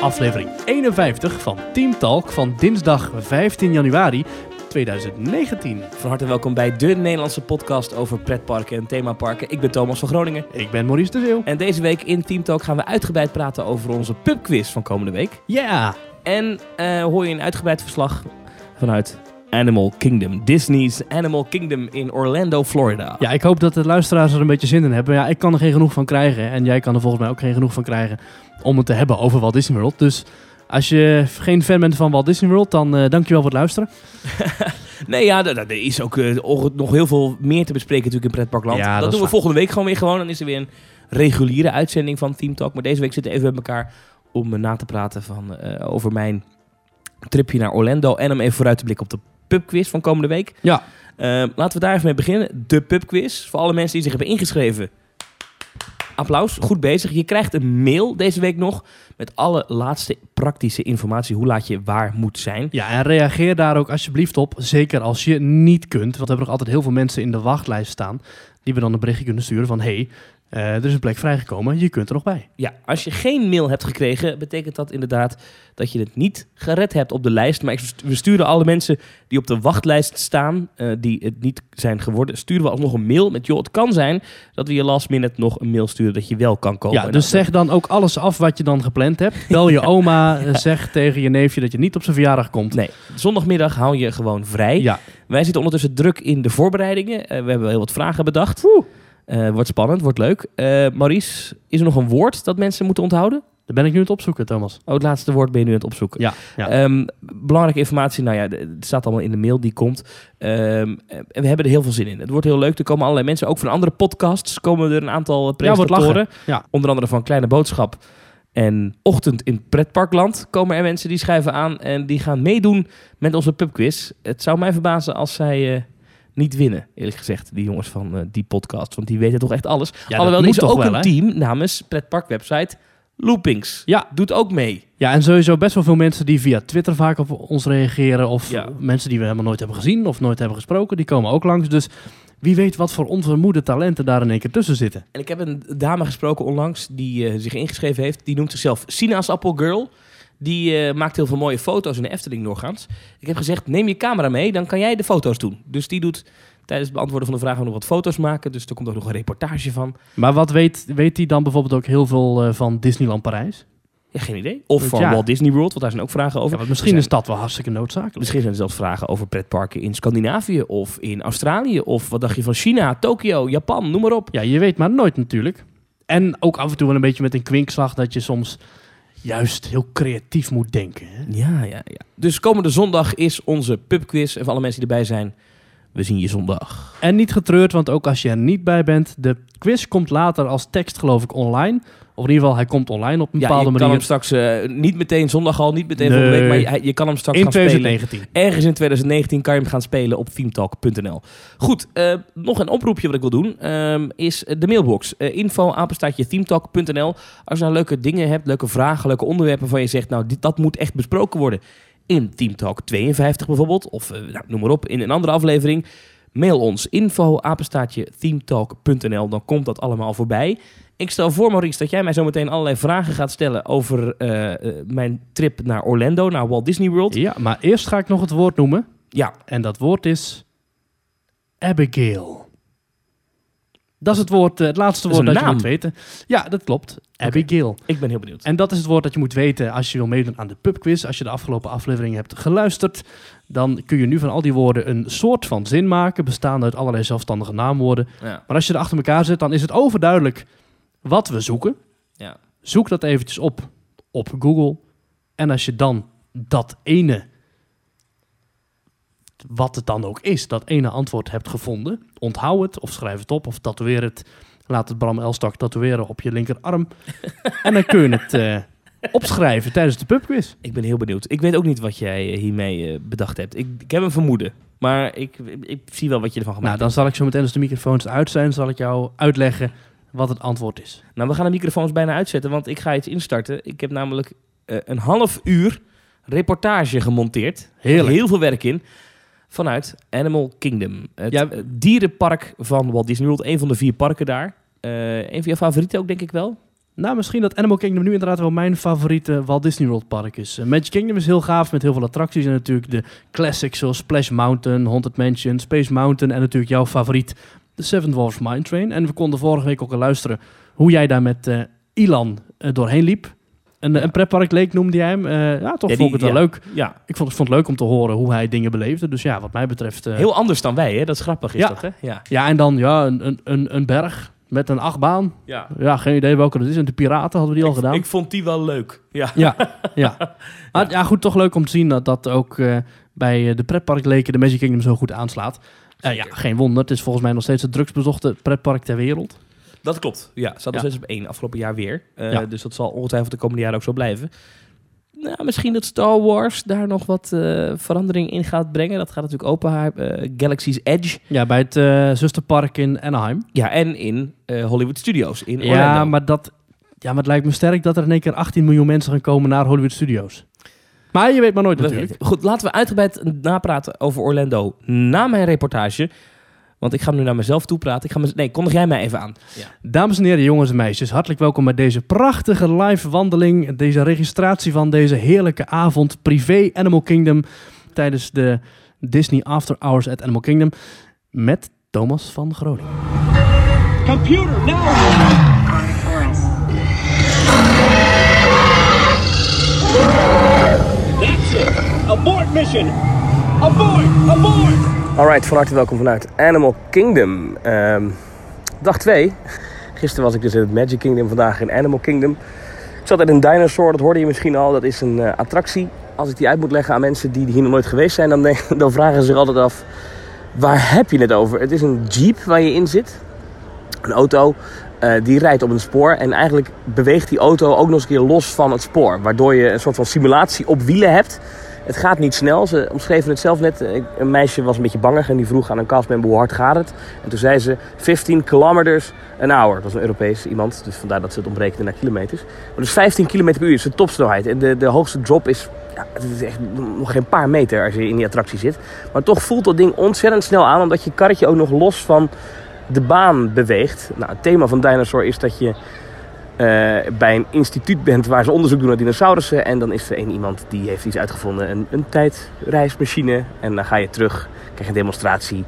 aflevering 51 van Team Talk van dinsdag 15 januari 2019. Van harte welkom bij de Nederlandse podcast over pretparken en themaparken. Ik ben Thomas van Groningen. Ik ben Maurice de Zeeuw. En deze week in Team Talk gaan we uitgebreid praten over onze pubquiz van komende week. Ja, En eh, hoor je een uitgebreid verslag vanuit Animal Kingdom. Disney's Animal Kingdom in Orlando, Florida. ja, ik hoop dat de luisteraars er een beetje zin in hebben. Ja, ik kan er geen genoeg van krijgen en jij kan er volgens mij ook geen genoeg van krijgen om het te hebben over Walt Disney World. Dus als je geen fan bent van Walt Disney World, dan eh dankjewel voor het luisteren. Nee, ja, er is ook eh, nog heel veel meer te bespreken natuurlijk in Pretparkland. Ja, dat dat doen we waar. volgende week gewoon weer gewoon. Dan is er weer een reguliere uitzending van Team Talk. Maar deze week zitten we even met elkaar om na te praten van, eh, over mijn tripje naar Orlando. En om even vooruit te blikken op de pubquiz van komende week. Ja. Eh, laten we daar even mee beginnen. De pubquiz. Voor alle mensen die zich hebben ingeschreven. Applaus, goed bezig. Je krijgt een mail deze week nog met alle laatste praktische informatie. Hoe laat je waar moet zijn. Ja, en reageer daar ook alsjeblieft op. Zeker als je niet kunt. Want we hebben nog altijd heel veel mensen in de wachtlijst staan. Die we dan een berichtje kunnen sturen van... hey, er is een plek vrijgekomen, je kunt er nog bij. Ja, als je geen mail hebt gekregen, betekent dat inderdaad dat je het niet gered hebt op de lijst. Maar we sturen alle mensen die op de wachtlijst staan, eh, die het niet zijn geworden, sturen we alsnog een mail met, joh, het kan zijn dat we je last minute nog een mail sturen dat je wel kan komen. Ja, En dus zeg dan ook alles af wat je dan gepland hebt. Bel je oma, eh, zeg tegen je neefje dat je niet op zijn verjaardag komt. Nee, zondagmiddag hou je gewoon vrij. Ja, Wij zitten ondertussen druk in de voorbereidingen. Eh, we hebben heel wat vragen bedacht. Eh, wordt spannend, wordt leuk. Eh, Maurice, is er nog een woord dat mensen moeten onthouden? daar ben ik nu aan het opzoeken, Thomas. Oh, het laatste woord ben je nu aan het opzoeken. Ja, ja. Ehm, belangrijke informatie, nou ja, het staat allemaal in de mail die komt. Ehm, en we hebben er heel veel zin in. Het wordt heel leuk. Er komen allerlei mensen, ook van andere podcasts, komen er een aantal presentatoren. Ja. Onder andere van Kleine Boodschap en Ochtend in Pretparkland komen er mensen die schrijven aan en die gaan meedoen met onze pubquiz. Het zou mij verbazen als zij eh, niet winnen, eerlijk gezegd, die jongens van eh, die podcast. Want die weten toch echt alles. Ja, Alhoewel, is ook wel, een team namens Pretparkwebsite Loopings. Ja. Doet ook mee. ja, en sowieso best wel veel mensen die via Twitter vaak op ons reageren. Of Ja. mensen die we helemaal nooit hebben gezien of nooit hebben gesproken. Die komen ook langs. Dus wie weet wat voor onvermoede talenten daar in één keer tussen zitten. En ik heb een dame gesproken onlangs die eh, zich ingeschreven heeft. Die noemt zichzelf Sinaasappelgirl. Die eh, maakt heel veel mooie foto's in de Efteling doorgaans. Ik heb gezegd, neem je camera mee, dan kan jij de foto's doen. Dus die doet tijdens het beantwoorden van de vraag ook nog wat foto's maken. Dus er komt ook nog een reportage van. Maar wat weet, weet die dan bijvoorbeeld ook heel veel eh, van Disneyland Parijs? Ja, geen idee. Of van ja. Walt Disney World, want daar zijn ook vragen over. Ja, misschien Er is dat wel hartstikke noodzakelijk. Misschien zijn er zelfs vragen over pretparken in Scandinavië of in Australië. Of wat dacht je van China, Tokio, Japan, noem maar op. Ja, je weet maar nooit natuurlijk. En ook af en toe wel een beetje met een kwinkslag dat je soms juist heel creatief moet denken. Hè? Ja, ja, ja. Dus komende zondag is onze pubquiz. En voor alle mensen die erbij zijn, we zien je zondag. En niet getreurd, want ook als je er niet bij bent, de quiz komt later als tekst geloof ik online. Of in ieder geval, hij komt online op een Ja, je bepaalde kan manier. hem straks eh, niet meteen zondag al, niet meteen Nee. volgende week, maar je, je kan hem straks in gaan spelen. 2019. Ergens in 2019 kan je hem gaan spelen op themetalk.nl. Goed, eh, nog een oproepje wat ik wil doen, ehm, is de mailbox. Eh, info apenstaartje themetalk.nl. Als je nou leuke dingen hebt, leuke vragen, leuke onderwerpen waarvan je zegt, nou, dit, dat moet echt besproken worden. In Teamtalk 52 bijvoorbeeld, of eh, nou, noem maar op, in een andere aflevering. Mail ons info apenstaartje themetalk.nl. Dan komt dat allemaal voorbij. Ik stel voor, Maurice, dat jij mij zo meteen allerlei vragen gaat stellen over eh, eh, mijn trip naar Orlando, naar Walt Disney World. Ja, maar eerst ga ik nog het woord noemen. Ja, En dat woord is Abigail. Dat is het woord, eh, het laatste woord dat je moet weten. Ja, dat klopt. Abigail. ik ben heel benieuwd. En dat is het woord dat je moet weten als je wil meedoen aan de pubquiz. Als je de afgelopen aflevering hebt geluisterd, dan kun je nu van al die woorden een soort van zin maken, bestaande uit allerlei zelfstandige naamwoorden. Ja. Maar als je er achter elkaar zet, dan is het overduidelijk wat we zoeken. Ja. Zoek dat eventjes op op Google. En als je dan dat ene, wat het dan ook is, dat ene antwoord hebt gevonden, onthoud het of schrijf het op of tatoeëer het. Laat het Bram Elstak tatoeëren op je linkerarm. en dan kun je het eh, opschrijven tijdens de pubquiz. Ik ben heel benieuwd. Ik weet ook niet wat jij eh, hiermee eh, bedacht hebt. Ik, ik heb een vermoeden. Maar ik, ik zie wel wat je ervan Nou, gemaakt dan zal ik zo meteen als de microfoons uit zijn, zal ik jou uitleggen wat het antwoord is. Nou, we gaan de microfoons bijna uitzetten, want ik ga iets instarten. Ik heb namelijk eh, een half uur reportage gemonteerd. Heerlijk. Heel veel werk in. Vanuit Animal Kingdom. Het Ja. eh, dierenpark van Walt Disney World. Een van de vier parken daar. Eh een van je favorieten ook, denk ik wel. Nou, misschien dat Animal Kingdom nu inderdaad wel mijn favoriete Walt Disney World park is. Uh, Magic Kingdom is heel gaaf met heel veel attracties. En natuurlijk de classics zoals Splash Mountain, Haunted Mansion, Space Mountain. En natuurlijk jouw favoriet, de Seven Dwarfs Mine Train. En we konden vorige week ook al luisteren hoe jij daar met uh, Ilan uh, doorheen liep. Een, ja. een pretpark leek noemde jij hem. Uh, ja, toch ja, vond ik het wel ja, leuk. Ja. Ik vond, vond het leuk om te horen hoe hij dingen beleefde. Dus ja, wat mij betreft... Heel anders dan wij, hè? Dat is grappig, is dat, hè? Ja. Ja, en dan ja, een, een- een, berg met een achtbaan. Ja. Ja, geen idee welke dat is. En de piraten hadden we die al gedaan. Ik vond die wel leuk. Ja. Ja, ja. Maar ja, goed, toch leuk om te zien dat dat ook eh, bij eh, de pretparkleken de Magic Kingdom zo goed aanslaat. Eh, ja, geen wonder. Het is volgens mij nog steeds het drukst bezochte pretpark ter wereld. Dat klopt. Ja, ze hadden Ja. steeds op één afgelopen jaar weer. Eh, Ja. Dus dat zal ongetwijfeld de komende jaren ook zo blijven. Nou, misschien dat Star Wars daar nog wat eh, verandering in gaat brengen. Dat gaat natuurlijk open. eh, Galaxy's Edge. Ja, bij het zusterpark in Anaheim. Ja, en in Hollywood Studios in Orlando. Ja maar, dat, ja, maar het lijkt me sterk dat er in één keer 18 miljoen mensen gaan komen naar Hollywood Studios. Maar je weet maar nooit natuurlijk. Goed, laten we uitgebreid napraten over Orlando na mijn reportage. Want ik ga nu naar mezelf toe praten. Ik ga mez- nee, kondig jij mij even aan. Ja. Dames en heren, jongens en meisjes, hartelijk welkom bij deze prachtige live wandeling. Deze registratie van deze heerlijke avond privé Animal Kingdom tijdens de Disney After Hours at Animal Kingdom met Thomas van Groningen. Computer, now! Abort mission! Abort! Abort! Alright, van harte welkom vanuit Animal Kingdom. Ehm, dag 2. Gisteren was ik dus in het Magic Kingdom, vandaag in Animal Kingdom. Ik zat in een dinosaur, dat hoorde je misschien al. Dat is een eh, attractie. Als ik die uit moet leggen aan mensen die hier nog nooit geweest zijn, dan, dan vragen ze zich altijd af: waar heb je het over? Het is een jeep waar je in zit. Een auto. Eh, die rijdt op een spoor en eigenlijk beweegt die auto ook nog eens een keer los van het spoor. Waardoor je een soort van simulatie op wielen hebt. Het gaat niet snel. Ze omschreven het zelf net. Ik- Een meisje was een beetje bangig en die vroeg aan een castmember hoe hard gaat het. En toen zei ze 15 kilometers an hour. Dat was een Europees iemand, dus vandaar dat ze het ontbreken naar kilometers. Maar dus 15 kilometer per uur is de topsnelheid. En de, de hoogste drop is, ja, het is echt nog geen paar meter als je in die attractie zit. Maar toch voelt dat ding ontzettend snel aan, omdat je karretje ook nog los van de baan beweegt. Nou, het thema van Dinosaur is dat je eh, bij een instituut bent waar ze onderzoek doen naar dinosaurussen. En dan is er één iemand die heeft iets uitgevonden, een, een tijdreismachine. En dan ga je terug, krijg je een demonstratie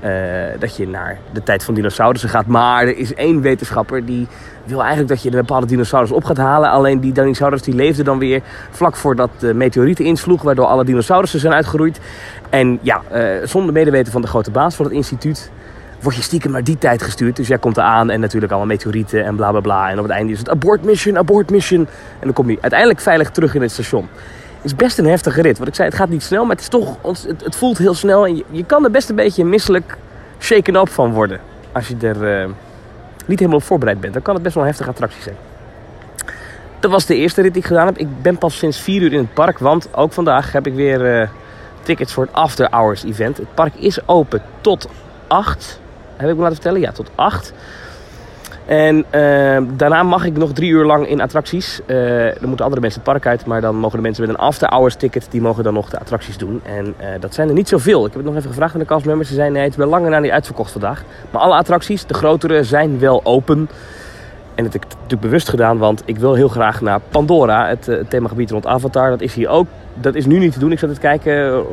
eh, dat je naar de tijd van dinosaurussen gaat. Maar er is één wetenschapper die wil eigenlijk dat je een bepaalde dinosaurus op gaat halen. Alleen die dinosaurus die leefde dan weer vlak voordat de meteorieten insloeg, waardoor alle dinosaurussen zijn uitgeroeid. En ja, eh, zonder medeweten van de grote baas van het instituut word je stiekem naar die tijd gestuurd. Dus jij komt eraan en natuurlijk allemaal meteorieten en bla bla bla. En op het einde is het abort mission, abort mission. En dan kom je uiteindelijk veilig terug in het station. Het is best een heftige rit. Wat ik zei, het gaat niet snel, maar het, is toch, het, het voelt heel snel. En je, kan er best een beetje misselijk shaken up van worden. Als je er eh, niet helemaal op voorbereid bent. Dan kan het best wel een heftige attractie zijn. Dat was de eerste rit die ik gedaan heb. Ik ben pas sinds vier uur in het park. Want ook vandaag heb ik weer eh, tickets voor het After Hours event. Het park is open tot 8. Heb ik me laten vertellen? Ja, tot 8. En eh, daarna mag ik nog drie uur lang in attracties. Eh, dan moeten andere mensen het park uit. Maar dan mogen de mensen met een after hours ticket... die mogen dan nog de attracties doen. En eh, dat zijn er niet zoveel. Ik heb het nog even gevraagd aan de castmembers. Ze zeiden nee, het is wel langer na niet uitverkocht vandaag. Maar alle attracties, de grotere, zijn wel open. En dat heb ik natuurlijk bewust gedaan, want ik wil heel graag naar Pandora, het, eh, het themagebied rond Avatar. Dat is hier ook. Dat is nu niet te doen. Ik zat te kijken.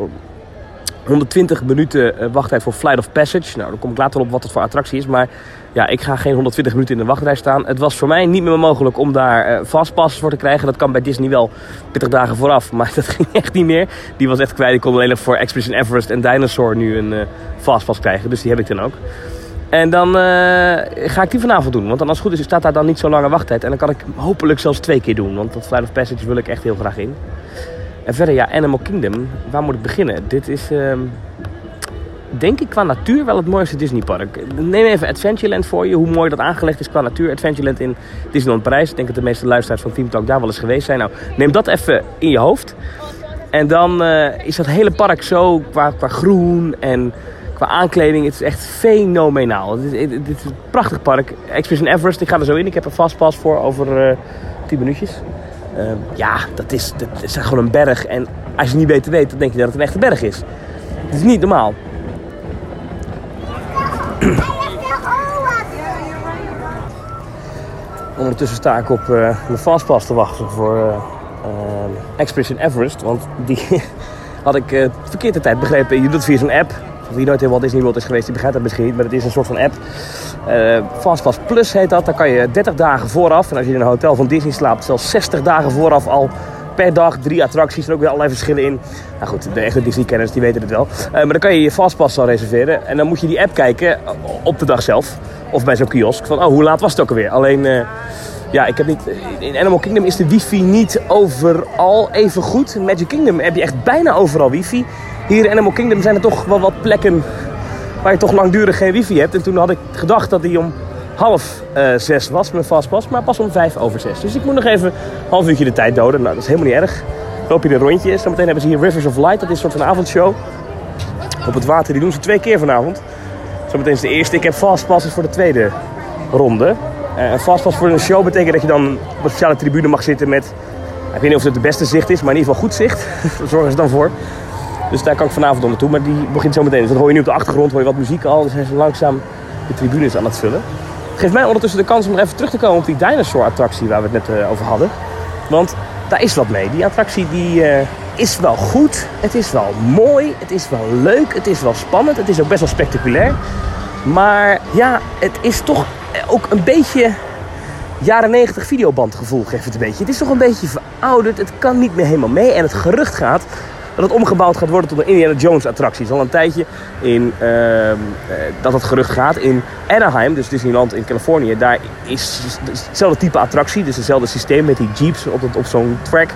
Eh, 120 minuten eh, wachttijd voor Flight of Passage. Nou, dan kom ik later op wat het voor attractie is. Maar ja, ik ga geen 120 minuten in de wachtrij staan. Het was voor mij niet meer mogelijk om daar fastpass voor te krijgen. Dat kan bij Disney wel 20 dagen vooraf. Maar dat ging echt niet meer. Die was echt kwijt. Ik kon alleen nog voor Expedition Everest en Dinosaur nu een eh fastpass krijgen. Dus die heb ik dan ook. En dan ga ik die vanavond doen. Want dan als het goed is, staat daar dan niet zo lange wachttijd. En dan kan ik hopelijk zelfs twee keer doen. Want dat Flight of Passage wil ik echt heel graag in. En verder, ja, Animal Kingdom. Waar moet ik beginnen? Dit is, ehm, denk ik, qua natuur wel het mooiste Disneypark. Neem even Adventureland voor je. Hoe mooi dat aangelegd is qua natuur. Adventureland in Disneyland Parijs. Ik denk dat de meeste luisteraars van Team Talk daar wel eens geweest zijn. Nou, neem dat even in je hoofd. En dan eh, is dat hele park zo qua, qua groen en qua aankleding. Het is echt fenomenaal. Dit, is- is een prachtig park. Expedition Everest, ik ga er zo in. Ik heb er vastpas voor over eh 10 minuutjes. Eh, ja, dat is, dat is gewoon een berg. En als je niet beter weet, dan denk je dat het een echte berg is. Het is niet normaal. Ondertussen sta ik op eh mijn fastpass te wachten voor eh, Expedition Everest. Want die had ik eh, verkeerd de tijd begrepen. Je doet via zo'n app. Wie nooit in Walt Disney World is geweest, die begrijpt dat misschien. Maar het is een soort van app. Eh, Fastpass Plus heet dat. Daar kan je 30 dagen vooraf. En als je in een hotel van Disney slaapt, zelfs 60 dagen vooraf al per dag drie attracties. Er ook weer allerlei verschillen in. Nou goed, de echte Disney-kenners die weten het wel. Eh, maar dan kan je je Fastpass al reserveren. En dan moet je die app kijken op de dag zelf. Of bij zo'n kiosk. Van, oh, hoe laat was het ook alweer? Alleen... eh, ja, ik heb niet. In Animal Kingdom is de wifi niet overal even goed. In Magic Kingdom heb je echt bijna overal wifi. Hier in Animal Kingdom zijn er toch wel wat plekken waar je toch langdurig geen wifi hebt. En toen had ik gedacht dat die om half eh, zes was, mijn fastpass, maar pas om vijf over zes. Dus ik moet nog even een half uurtje de tijd doden. Nou, dat is helemaal niet erg. Loop je een rondje. Zometeen hebben ze hier Rivers of Light. Dat is een soort van avondshow. Op het water. Die doen ze twee keer vanavond. Zometeen is de eerste. Ik heb fastpasses voor de tweede ronde. Eh, Een fastpass voor een show betekent dat je dan op een speciale tribune mag zitten met... Ik weet niet of het de beste zicht is, maar in ieder geval goed zicht. Daar zorgen ze dan voor. Dus daar kan ik vanavond onder toe. Maar die begint zo meteen. Dus dat hoor je nu op de achtergrond, hoor je wat muziek al. Dus zijn ze langzaam de tribunes aan het vullen. Geeft mij ondertussen de kans om even terug te komen op die dinosaur-attractie waar we het net eh, over hadden. Want daar is wat mee. Die attractie die, eh, is wel goed. Het is wel mooi. Het is wel leuk. Het is wel spannend. Het is ook best wel spectaculair. Maar ja, het is toch ook een beetje jaren 90 videobandgevoel geeft het een beetje. Het is toch een beetje verouderd. Het kan niet meer helemaal mee. En het gerucht gaat dat het omgebouwd gaat worden tot een Indiana Jones attractie. Het is al een tijdje in, ehm, eh, dat het gerucht gaat. In Anaheim, dus Disneyland in Californië, daar is hetzelfde type attractie. Dus hetzelfde systeem met die jeeps op, op zo'n track.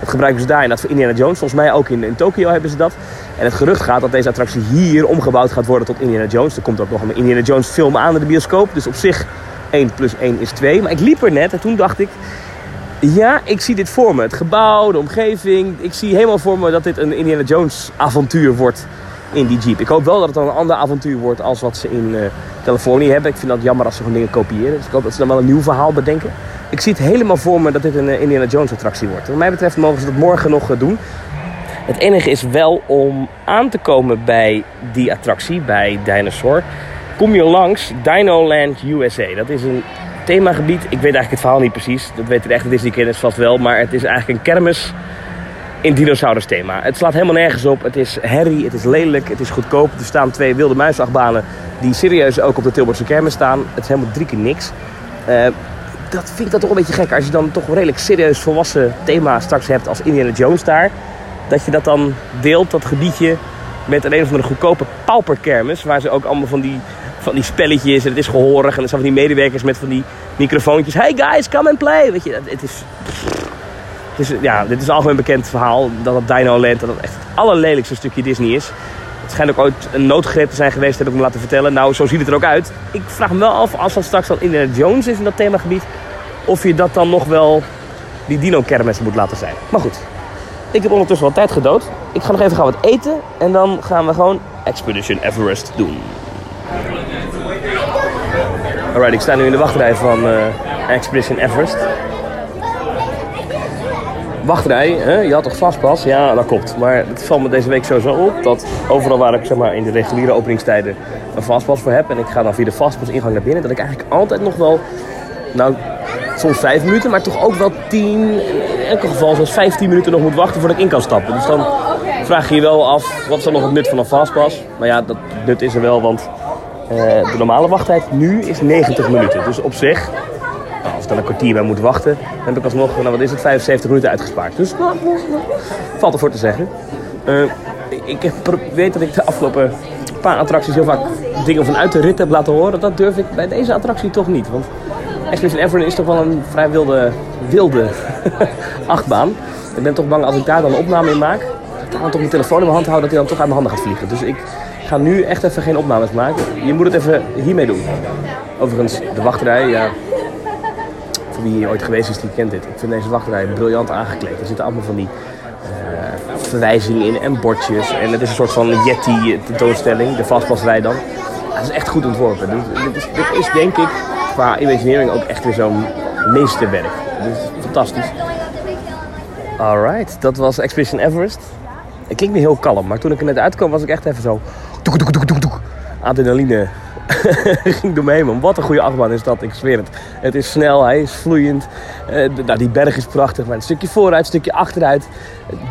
Dat gebruiken ze daar en dat voor Indiana Jones. Volgens mij ook in, in Tokio hebben ze dat. En het gerucht gaat dat deze attractie hier omgebouwd gaat worden tot Indiana Jones. Er komt ook nog een Indiana Jones film aan in de bioscoop. Dus op zich 1 plus 1 is 2. Maar ik liep er net en toen dacht ik... Ja, ik zie dit voor me. Het gebouw, de omgeving. Ik zie helemaal voor me dat dit een Indiana Jones avontuur wordt in die Jeep. Ik hoop wel dat het dan een ander avontuur wordt als wat ze in eh, Californië hebben. Ik vind dat jammer als ze gewoon dingen kopiëren. Dus ik hoop dat ze dan wel een nieuw verhaal bedenken. Ik zie het helemaal voor me dat dit een eh, Indiana Jones attractie wordt. Wat mij betreft mogen ze dat morgen nog eh, doen. Het enige is wel om aan te komen bij die attractie, bij Dinosaur. Kom je langs Dinoland USA. Dat is een themagebied. Ik weet eigenlijk het verhaal niet precies. Dat weten de echte Disney-kenners vast wel. Maar het is eigenlijk een kermis in dinosaurus thema. Het slaat helemaal nergens op. Het is herrie, het is lelijk, het is goedkoop. Er staan twee wilde muisachtbanen die serieus ook op de Tilburgse kermis staan. Het is helemaal drie keer niks. Eh, dat vind ik dan toch een beetje gek. Als je dan toch een redelijk serieus volwassen thema straks hebt als Indiana Jones daar. Dat je dat dan deelt, dat gebiedje, met een of andere goedkope pauperkermis. Waar ze ook allemaal van die, van die spelletjes en het is gehoorig. En er zijn van die medewerkers met van die microfoontjes. Hey guys, come and play. Weet je, het is... Het is, ja, dit is een algemeen bekend verhaal dat het Dino Land dat het echt het allerlelijkste stukje Disney is. Het schijnt ook ooit een noodgreep te zijn geweest, heb ik me laten vertellen. Nou, zo ziet het er ook uit. Ik vraag me wel af, als dat straks dan Indiana Jones is in dat themagebied, of je dat dan nog wel die dino-kermis moet laten zijn. Maar goed, ik heb ondertussen wel tijd gedood. Ik ga nog even gaan wat eten en dan gaan we gewoon Expedition Everest doen. Alright, ik sta nu in de wachtrij van eh, Expedition Everest. Wachtrij, hè? je had toch vastpas? Ja, dat klopt. Maar het valt me deze week sowieso op dat overal waar ik zeg maar, in de reguliere openingstijden een vastpas voor heb en ik ga dan via de vastpas ingang naar binnen, dat ik eigenlijk altijd nog wel, nou soms vijf minuten, maar toch ook wel tien, in elk geval zoals 15 minuten nog moet wachten voordat ik in kan stappen. Dus dan vraag je je wel af, wat is dan nog het nut van een fastpass? Maar ja, dat nut is er wel, want de normale wachttijd nu is 90 minuten. Dus op zich, nou, als ik dan een kwartier bij moet wachten, heb ik alsnog, nou wat is het, 75 minuten uitgespaard. Dus nou, nou, nou, valt ervoor te zeggen. Eh, ik weet dat ik de afgelopen paar attracties heel vaak dingen vanuit de rit heb laten horen. Dat durf ik bij deze attractie toch niet. Want Expedition Everest is toch wel een vrij wilde, wilde achtbaan. Ik ben toch bang als ik daar dan een opname in maak, dat ik dan toch mijn telefoon in mijn hand hou, dat hij dan toch uit mijn handen gaat vliegen. Dus ik ga nu echt even geen opnames maken. Je moet het even hiermee doen. Overigens, de wachtrij, ja. Voor wie hier ooit geweest is, die kent dit. Ik vind deze wachtrij briljant aangekleed. Er zitten allemaal van die eh, verwijzingen in en bordjes. En het is een soort van Yeti tentoonstelling, de vastpasrij dan. Ja, het is echt goed ontworpen. Dit, dit, is, is denk ik qua imaginering ook echt weer zo'n meesterwerk. Dit is fantastisch. Alright, dat was Expedition Everest. Het klinkt niet heel kalm, maar toen ik er net uitkwam was ik echt even zo... Toek, toek, toek, toek, toek, adrenaline ging door me heen, man. Wat een goede achtbaan is dat, ik zweer het. Het is snel, hij is vloeiend. D- nou, die berg is prachtig, maar een stukje vooruit, een stukje achteruit.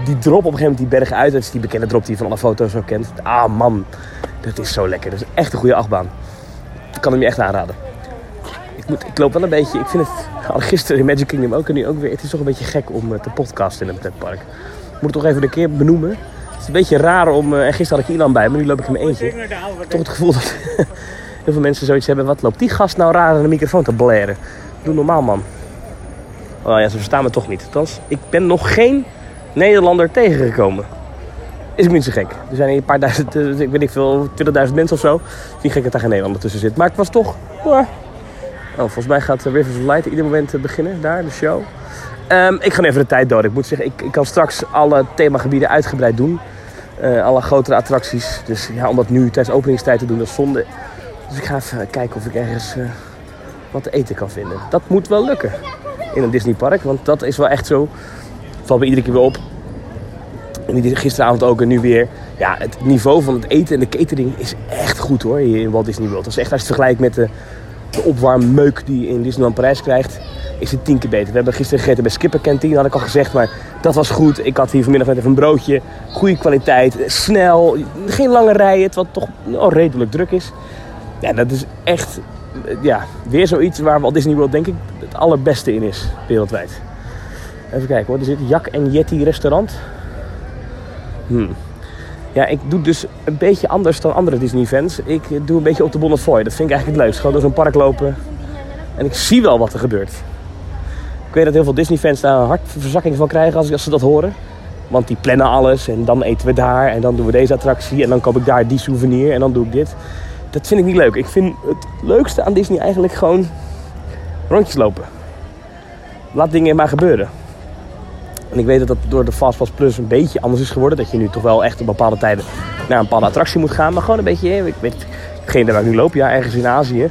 Die drop op een gegeven moment, die berg uit, dat is die bekende drop die je van alle foto's ook kent. Ah man, dat is zo lekker. Dat is echt een goede achtbaan. Ik kan hem je echt aanraden. Ik, moet, ik loop wel een beetje, ik vind het, al gisteren in Magic Kingdom ook en nu ook weer, het is toch een beetje gek om eh, te podcasten in een pretpark. Ik moet het toch even een keer benoemen. Het is een beetje raar om, eh, en gisteren had ik Ilan bij me, nu loop ik in mijn eentje. Toch het gevoel dat heel veel mensen zoiets hebben, wat loopt die gast nou raar aan de microfoon te blaren? Doe normaal man. Oh ja, ze verstaan me toch niet. Althans, ik ben nog geen Nederlander tegengekomen. Is ook niet zo gek. Er zijn hier een paar duizend, eh, ik weet niet veel, 20.000 mensen of zo. Niet gek dat daar geen Nederlander tussen zit. Maar het was toch... Oh, volgens mij gaat eh, Rivers of Light ieder moment beginnen, daar, de show. Ehm, ik ga even de tijd door. Ik moet zeggen, ik, ik kan straks alle themagebieden uitgebreid doen. Eh, alle grotere attracties. Dus ja, om dat nu tijdens openingstijd te doen, dat is zonde. Dus ik ga even kijken of ik ergens eh, wat te eten kan vinden. Dat moet wel lukken in een Disneypark. Want dat is wel echt zo. Valt me iedere keer weer op. En gisteravond ook en nu weer. Ja, het niveau van het eten en de catering is echt goed hoor. Hier in Walt Disney World. Dat is echt als je het vergelijkt met de, de opwarmmeuk die je in Disneyland Parijs krijgt. Is het tien keer beter. We hebben gisteren gegeten bij Skipper Canteen, had ik al gezegd. Maar dat was goed. Ik had hier vanmiddag even een broodje. Goede kwaliteit. Snel. Geen lange rijen. Wat toch redelijk druk is. Ja, dat is echt ja, weer zoiets waar Walt Disney World denk ik het allerbeste in is wereldwijd. Even kijken hoor, er zit Jak en Yeti restaurant. Hmm. Ja, ik doe dus een beetje anders dan andere Disney-fans. Ik doe een beetje op de Bonnefoy. Dat vind ik eigenlijk het leukst. Gewoon door zo'n park lopen. En ik zie wel wat er gebeurt. Ik weet dat heel veel Disney-fans daar een hartverzakking van krijgen als, ze dat horen. Want die plannen alles en dan eten we daar en dan doen we deze attractie en dan koop ik daar die souvenir en dan doe ik dit. Dat vind ik niet leuk. Ik vind het leukste aan Disney eigenlijk gewoon rondjes lopen. Laat dingen maar gebeuren. En ik weet dat dat door de Fastpass Plus een beetje anders is geworden. Dat je nu toch wel echt op bepaalde tijden naar een bepaalde attractie moet gaan. Maar gewoon een beetje, ik weet geen waar ik nu loop. Ja, ergens in Azië.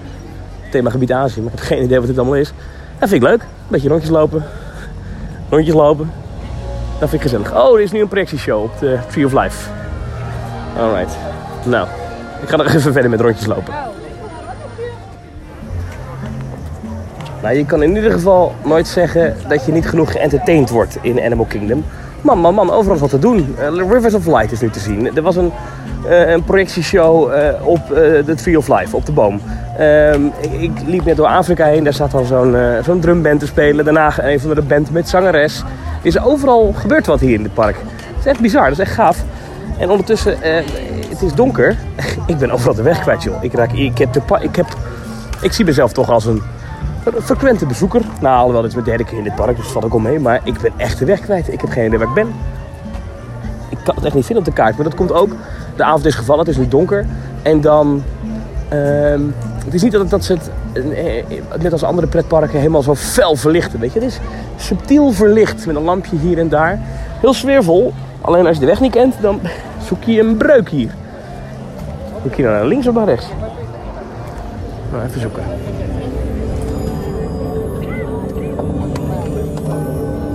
Themagebied Azië. Maar ik heb geen idee wat dit allemaal is. Dat vind ik leuk. Een beetje rondjes lopen. Rondjes lopen. Dat vind ik gezellig. Oh, er is nu een projectieshow op de Tree of Life. Alright. Nou, ik ga nog even verder met rondjes lopen. Nou, je kan in ieder geval nooit zeggen dat je niet genoeg geëntertained wordt in Animal Kingdom. Man, man, man, overal wat te doen. Eh, Rivers of Light is nu te zien. Er was een, eh, een projectieshow eh, op de Tree of Life, op de boom. Ehm, ik, liep net door Afrika heen, daar staat al zo'n eh, drumband te spelen. Daarna een van de band met zangeres. Er is overal gebeurt wat hier in dit park. Het is echt bizar, dat is echt gaaf. En ondertussen, eh, het is donker. ik ben overal de weg kwijt, joh. Ik, raak, ik, heb de ik, heb, ik zie mezelf toch als een een frequente bezoeker. Nou, alhoewel, dit is mijn derde keer in dit park, dus dat valt ook al mee. Maar ik ben echt de weg kwijt. Ik heb geen idee waar ik ben. Ik kan het echt niet vinden op de kaart. Maar dat komt ook, de avond is gevallen, het is nu donker. En dan, ehm, het is niet dat, ze het, eh, eh, net als andere pretparken, helemaal zo fel verlichten. Weet je, het is subtiel verlicht met een lampje hier en daar. Heel sfeervol. Alleen als je de weg niet kent, dan zoek je een breuk hier. Moet nou naar links of naar rechts? Nou, even zoeken.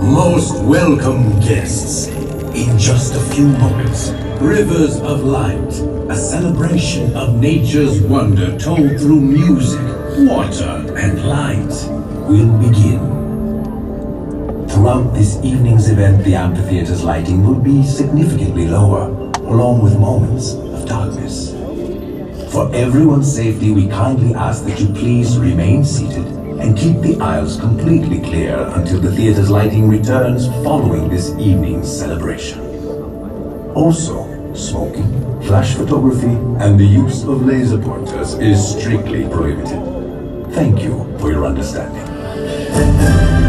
Most welcome guests. In just a few moments, Rivers of Light, a celebration of nature's wonder told through music, water, and light, will begin. Throughout this evening's event, the amphitheater's lighting will be significantly lower, along with moments of darkness. For everyone's safety, we kindly ask that you please remain seated and keep the aisles completely clear until the theater's lighting returns following this evening's celebration. Also, smoking, flash photography, and the use of laser pointers is strictly prohibited. Thank you for your understanding.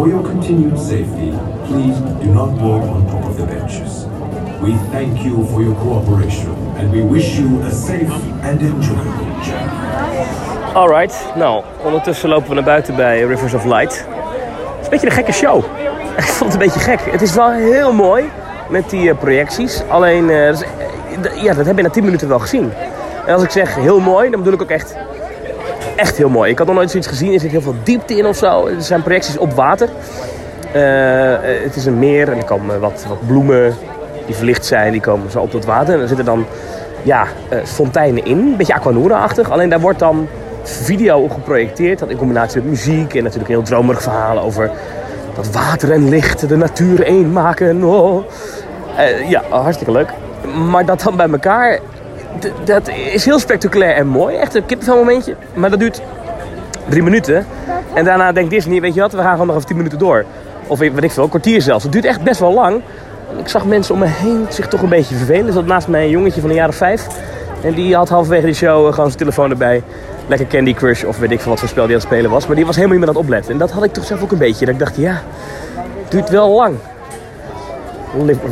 For your continued safety, please do not walk on top of the benches. We thank you for your cooperation and we wish you a safe and enjoyable journey. Alright, nou, ondertussen lopen we naar buiten bij Rivers of Light. Het is een beetje een gekke show. Ik vond het een beetje gek. Het is wel heel mooi met die eh, projecties. Alleen, eh, eh, ja, dat heb je na 10 minuten wel gezien. En als ik zeg heel mooi, dan bedoel ik ook echt, echt heel mooi. Ik had nog nooit zoiets gezien. Er zit heel veel diepte in of zo. Er zijn projecties op water. Eh, het is een meer en er komen wat, wat bloemen die verlicht zijn. Die komen zo op dat water. En er zitten dan ja, eh, fonteinen in. Een beetje Aquanura-achtig. Alleen daar wordt dan video op geprojecteerd. Dat in combinatie met muziek en natuurlijk een heel dromerig verhaal over dat water en licht de natuur één maken. Oh. Eh, ja, hartstikke leuk. Maar dat dan bij elkaar, dat is heel spectaculair en mooi. Echt een kippenvel momentje. Maar dat duurt drie minuten. En daarna denkt Disney, weet je wat, we gaan gewoon nog even tien minuten door. Of weet ik veel, een kwartier zelfs. Het duurt echt best wel lang. Ik zag mensen om me heen zich toch een beetje vervelen. Er zat naast mij een jongetje van een jaar vijf. En die had halverwege de show eh, gewoon zijn telefoon erbij. Lekker Candy Crush of weet ik veel wat voor spel die aan het spelen was. Maar die was helemaal niet meer aan het opletten. En dat had ik toch zelf ook een beetje. Dat ik dacht, ja, het duurt wel lang.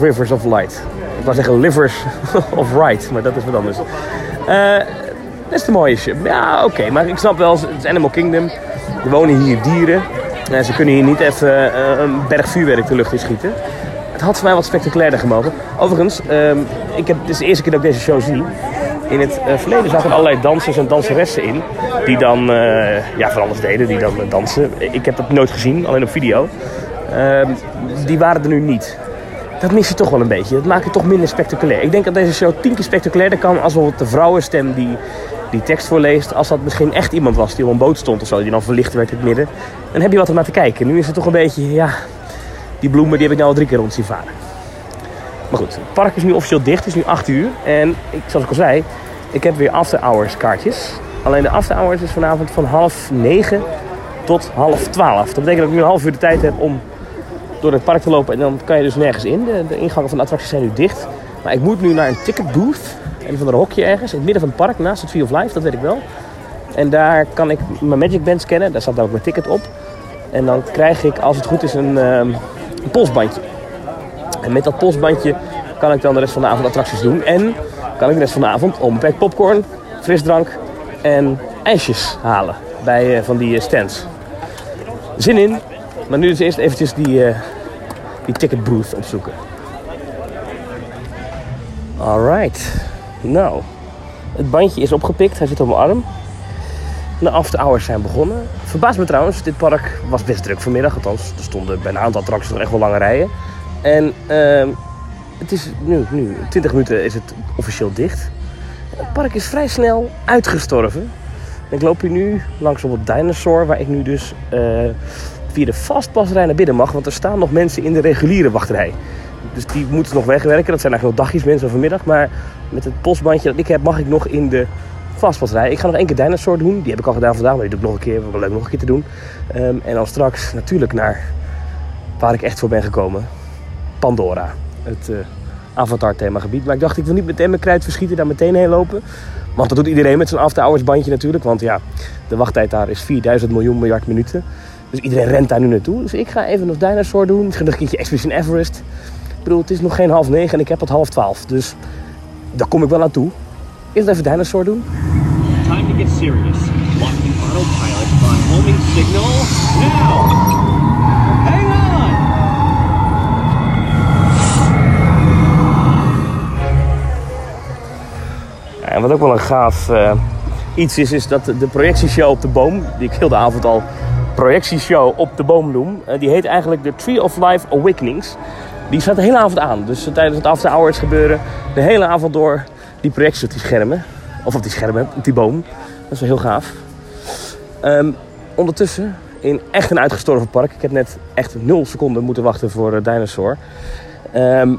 Rivers of Light. Ik wou zeggen Livers of Right, maar dat is wat anders. Eh, is de mooie shit. Ja, oké, maar ik snap wel, het is Animal Kingdom. Er wonen hier dieren. Eh, ze kunnen hier niet even eh, een berg vuurwerk de lucht in schieten. Het had voor mij wat spectaculairder gemogen. Overigens, ehm, ik heb, het is de eerste keer dat ik deze show zie. In het verleden zaten er allerlei dansers en danseressen in. Die dan ja, van alles deden, die dan dansen. Ik heb dat nooit gezien, alleen op video. Ehm, die waren er nu niet. Dat mis je toch wel een beetje. Dat maakt het toch minder spectaculair. Ik denk dat deze show tien keer spectaculairder kan als bijvoorbeeld de vrouwenstem die die tekst voorleest. Als dat misschien echt iemand was die op een boot stond of zo, die dan verlicht werd in het midden. Dan heb je wat om naar te kijken. Nu is het toch een beetje, ja, die bloemen die heb ik nou al drie keer rond zien varen. Maar goed, het park is nu officieel dicht. Het is nu 8 uur. En ik, zoals ik al zei, ik heb weer after hours kaartjes. Alleen de after hours is vanavond van half negen tot half twaalf. Dat betekent dat ik nu een half uur de tijd heb om door het park te lopen. En dan kan je dus nergens in. De, ingangen van de attracties zijn nu dicht. Maar ik moet nu naar een ticket booth. Een van de hokje ergens. In het midden van het park, naast het Tree of Life. Dat weet ik wel. En daar kan ik mijn Magic Band scannen. Daar staat dan ook mijn ticket op. En dan krijg ik, als het goed is, een, een polsbandje. En met dat polsbandje kan ik dan de rest van de avond attracties doen. En kan ik de rest van de avond onbeperkt popcorn, frisdrank en ijsjes halen. Bij eh, van die eh, stands. Zin in. Maar nu dus eerst eventjes die, eh, die ticket booth opzoeken. Alright. Nou, het bandje is opgepikt. Hij zit op mijn arm. De after hours zijn begonnen. Verbaast me trouwens, dit park was best druk vanmiddag. Althans, er stonden bij een aantal attracties nog echt wel lange rijen. En ehm, het is nu, nu, 20 minuten is het officieel dicht. Het park is vrij snel uitgestorven. En ik loop hier nu langs op het dinosaur, waar ik nu dus eh, via de fastpassrij naar binnen mag. Want er staan nog mensen in de reguliere wachtrij. Dus die moeten nog wegwerken. Dat zijn eigenlijk nog dagjes mensen vanmiddag. Maar met het postbandje dat ik heb, mag ik nog in de fastpassrij. Ik ga nog één keer dinosaur doen. Die heb ik al gedaan vandaag, maar die doe ik nog een keer. Wel leuk nog een keer te doen. Ehm, en dan straks natuurlijk naar waar ik echt voor ben gekomen. Pandora. Het eh, Avatar themagebied. Maar ik dacht, ik wil niet meteen mijn verschieten, daar meteen heen lopen. Want dat doet iedereen met zo'n after hours bandje natuurlijk. Want ja, de wachttijd daar is 4000 miljoen miljard minuten. Dus iedereen rent daar nu naartoe. Dus ik ga even nog Dinosaur doen. Misschien nog een keertje Expedition Everest. Ik bedoel, het is nog geen half negen en ik heb het half twaalf. Dus daar kom ik wel naartoe. Eerst even Dinosaur doen. Time to get serious. Locking autopilot on homing signal now. Hang on! Ja, en wat ook wel een gaaf eh, iets is, is dat de projectieshow op de boom, die ik heel de avond al projectieshow op de boom noem, eh, die heet eigenlijk de Tree of Life Awakenings. Die staat de hele avond aan. Dus tijdens het after hours gebeuren de hele avond door die projecties op die schermen. Of op die schermen, op die boom. Dat is wel heel gaaf. Ehm, ondertussen, in echt een uitgestorven park. Ik heb net echt nul seconden moeten wachten voor eh, Dinosaur. Ehm,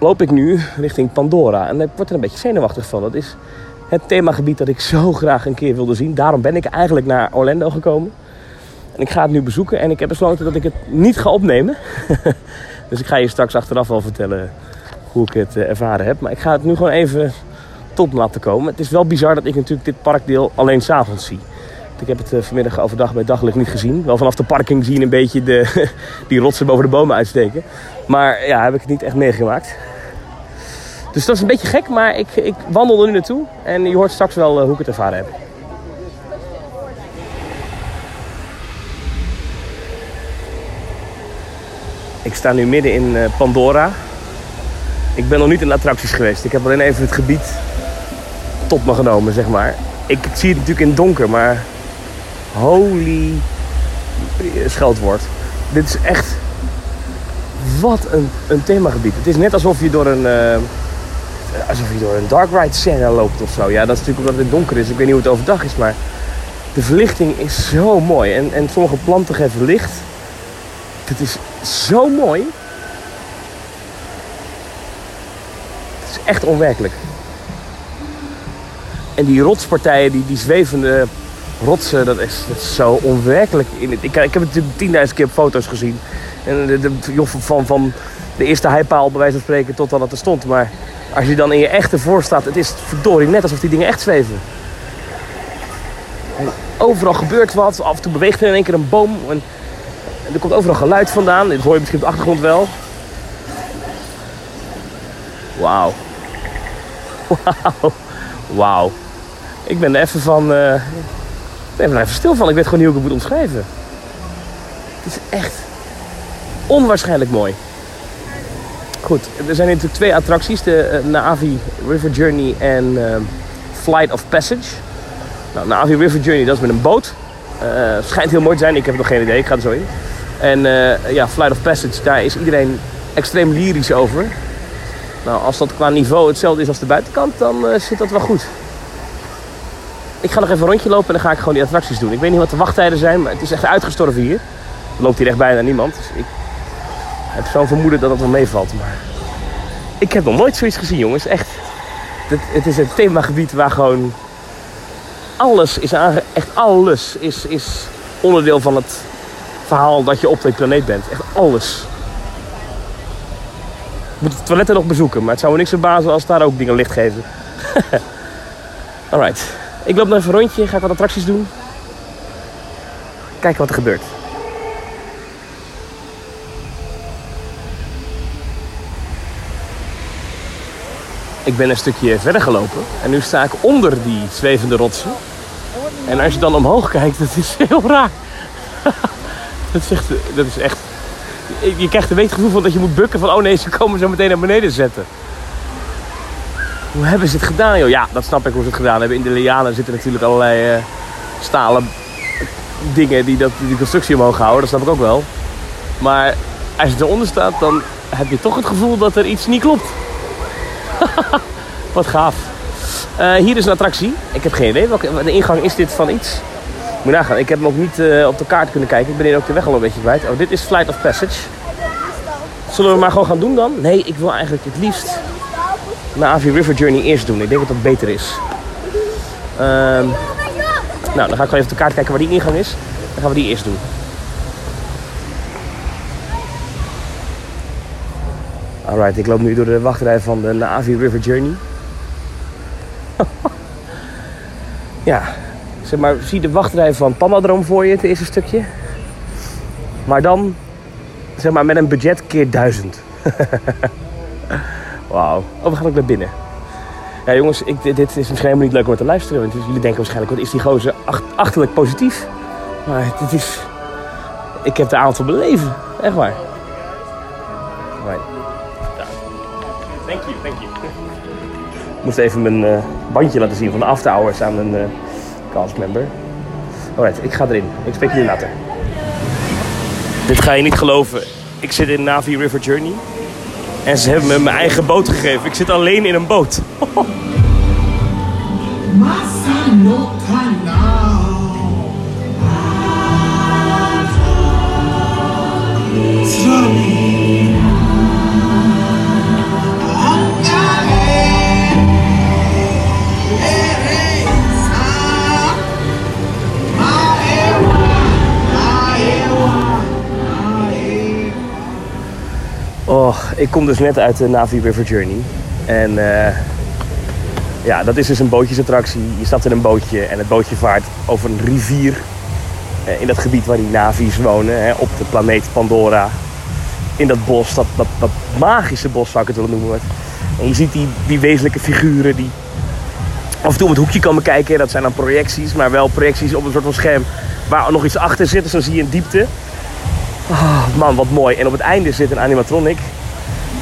loop ik nu richting Pandora. En ik word er een beetje zenuwachtig van. Dat is het themagebied dat ik zo graag een keer wilde zien. Daarom ben ik eigenlijk naar Orlando gekomen. Ik ga het nu bezoeken. En ik heb besloten dat ik het niet ga opnemen. Dus ik ga je straks achteraf wel vertellen hoe ik het eh, ervaren heb. Maar ik ga het nu gewoon even tot laten komen. Het is wel bizar dat ik natuurlijk dit parkdeel alleen s'avonds zie. Ik heb het eh, vanmiddag overdag bij daglicht niet gezien. Wel vanaf de parking zie je een beetje de, die rotsen boven de bomen uitsteken. Maar ja, heb ik het niet echt meegemaakt. Dus dat is een beetje gek, maar ik, ik wandel er nu naartoe. En je hoort straks wel eh, hoe ik het ervaren heb. Ik sta nu midden in eh, Pandora. Ik ben nog niet in de attracties geweest. Ik heb alleen even het gebied tot me genomen, zeg maar. Ik zie het natuurlijk in het donker, maar holy scheldwoord. Dit is echt... Wat een, een themagebied. Het is net alsof je door een... eh, alsof je door een dark ride scène loopt of zo. Ja, dat is natuurlijk omdat het donker is. Ik weet niet hoe het overdag is, maar... De verlichting is zo mooi. En, en sommige planten geven licht. Het is zo mooi. Het is echt onwerkelijk. En die rotspartijen, die, die zwevende rotsen, dat is, dat is zo onwerkelijk. In het, ik, ik heb het tienduizend keer op foto's gezien. En de, van, van de eerste heipaal, bij wijze van spreken, tot dan het er stond. Maar als je dan in je echte voor staat, het is verdorie net alsof die dingen echt zweven. En overal gebeurt wat, af en toe beweegt er in één keer een boom. En, er komt overal geluid vandaan. Dit hoor je misschien op de achtergrond wel. Wauw. Wauw. Wauw. Ik ben er even van... eh, ik ben er even stil van. Ik weet gewoon niet hoe ik het moet omschrijven. Het is echt onwaarschijnlijk mooi. Goed, er zijn natuurlijk twee attracties. De eh, Na'vi River Journey en eh, Flight of Passage. Nou, Na'vi River Journey, dat is met een boot. Eh, schijnt heel mooi te zijn. Ik heb nog geen idee. Ik ga er zo in. En eh, ja, Flight of Passage, daar is iedereen extreem lyrisch over. Nou, als dat qua niveau hetzelfde is als de buitenkant, dan eh, zit dat wel goed. Ik ga nog even een rondje lopen en dan ga ik gewoon die attracties doen. Ik weet niet wat de wachttijden zijn, maar het is echt uitgestorven hier. Er loopt hier echt bijna niemand. Dus ik heb zo'n vermoeden dat het wel meevalt. Maar ik heb nog nooit zoiets gezien, jongens. Echt. Het, het is een themagebied waar gewoon alles is aange... Echt alles is, is onderdeel van het verhaal dat je op deze planeet bent. Echt alles. Ik moet de toiletten nog bezoeken, maar het zou me niks verbazen als daar ook dingen licht geven. Alright. Ik loop nog even een rondje, ga ik wat attracties doen. Kijken wat er gebeurt. Ik ben een stukje verder gelopen en nu sta ik onder die zwevende rotsen. En als je dan omhoog kijkt, dat is heel raar. Dat, is dat is echt... Je krijgt een beetje het gevoel van dat je moet bukken van... oh nee, ze komen zo meteen naar beneden zetten. Hoe hebben ze het gedaan, joh? Ja, dat snap ik hoe ze het gedaan hebben. In de lianen zitten natuurlijk allerlei eh, stalen dingen die, dat, die constructie omhoog houden. Dat snap ik ook wel. Maar als je eronder staat, dan heb je toch het gevoel dat er iets niet klopt. Wat gaaf. Eh, hier is een attractie. Ik heb geen idee. Welke, de ingang is dit van iets? Moet nagaan. Ik heb hem ook niet eh, op de kaart kunnen kijken. Ik ben hier ook de weg al een beetje kwijt. Oh, dit is Flight of Passage. Zullen we maar gewoon gaan doen dan? Nee, ik wil eigenlijk het liefst Na'vi River Journey eerst doen. Ik denk dat dat beter is. Ehm, nou, dan ga ik gewoon even op de kaart kijken waar die ingang is. Dan gaan we die eerst doen. Alright, ik loop nu door de wachtrij van de Na'vi River Journey. ja, zeg maar, zie de wachtrij van Pamadroom voor je, het eerste stukje. Maar dan, zeg maar, met een budget keer duizend. Wauw. Oh, we gaan ook naar binnen. Ja, jongens, ik, dit, is misschien helemaal niet leuk om te luisteren. Want jullie denken waarschijnlijk, wat is die gozer ach- achterlijk positief. Maar dit is... Ik heb de avond van mijn leven. Echt waar. Right. Thank. Ik moest even mijn eh, bandje laten zien van de after hours aan een eh castmember. Alright, ik ga erin. Ik spreek jullie later. Dit ga je niet geloven. Ik zit in Navi River Journey. En ze hebben me mijn eigen boot gegeven. Ik zit alleen in een boot. ik kom dus net uit de Navi River Journey. En eh, ja, dat is dus een bootjesattractie. Je stapt in een bootje en het bootje vaart over een rivier. eh, in dat gebied waar die Navi's wonen, hè, op de planeet Pandora. In dat bos, dat, dat, magische bos zou ik het willen noemen. En je ziet die, die wezenlijke figuren die af en toe om het hoekje komen kijken. Dat zijn dan projecties, maar wel projecties op een soort van scherm waar nog iets achter zit. Dus dan zie je een diepte. Ah, man, wat mooi. En op het einde zit een animatronic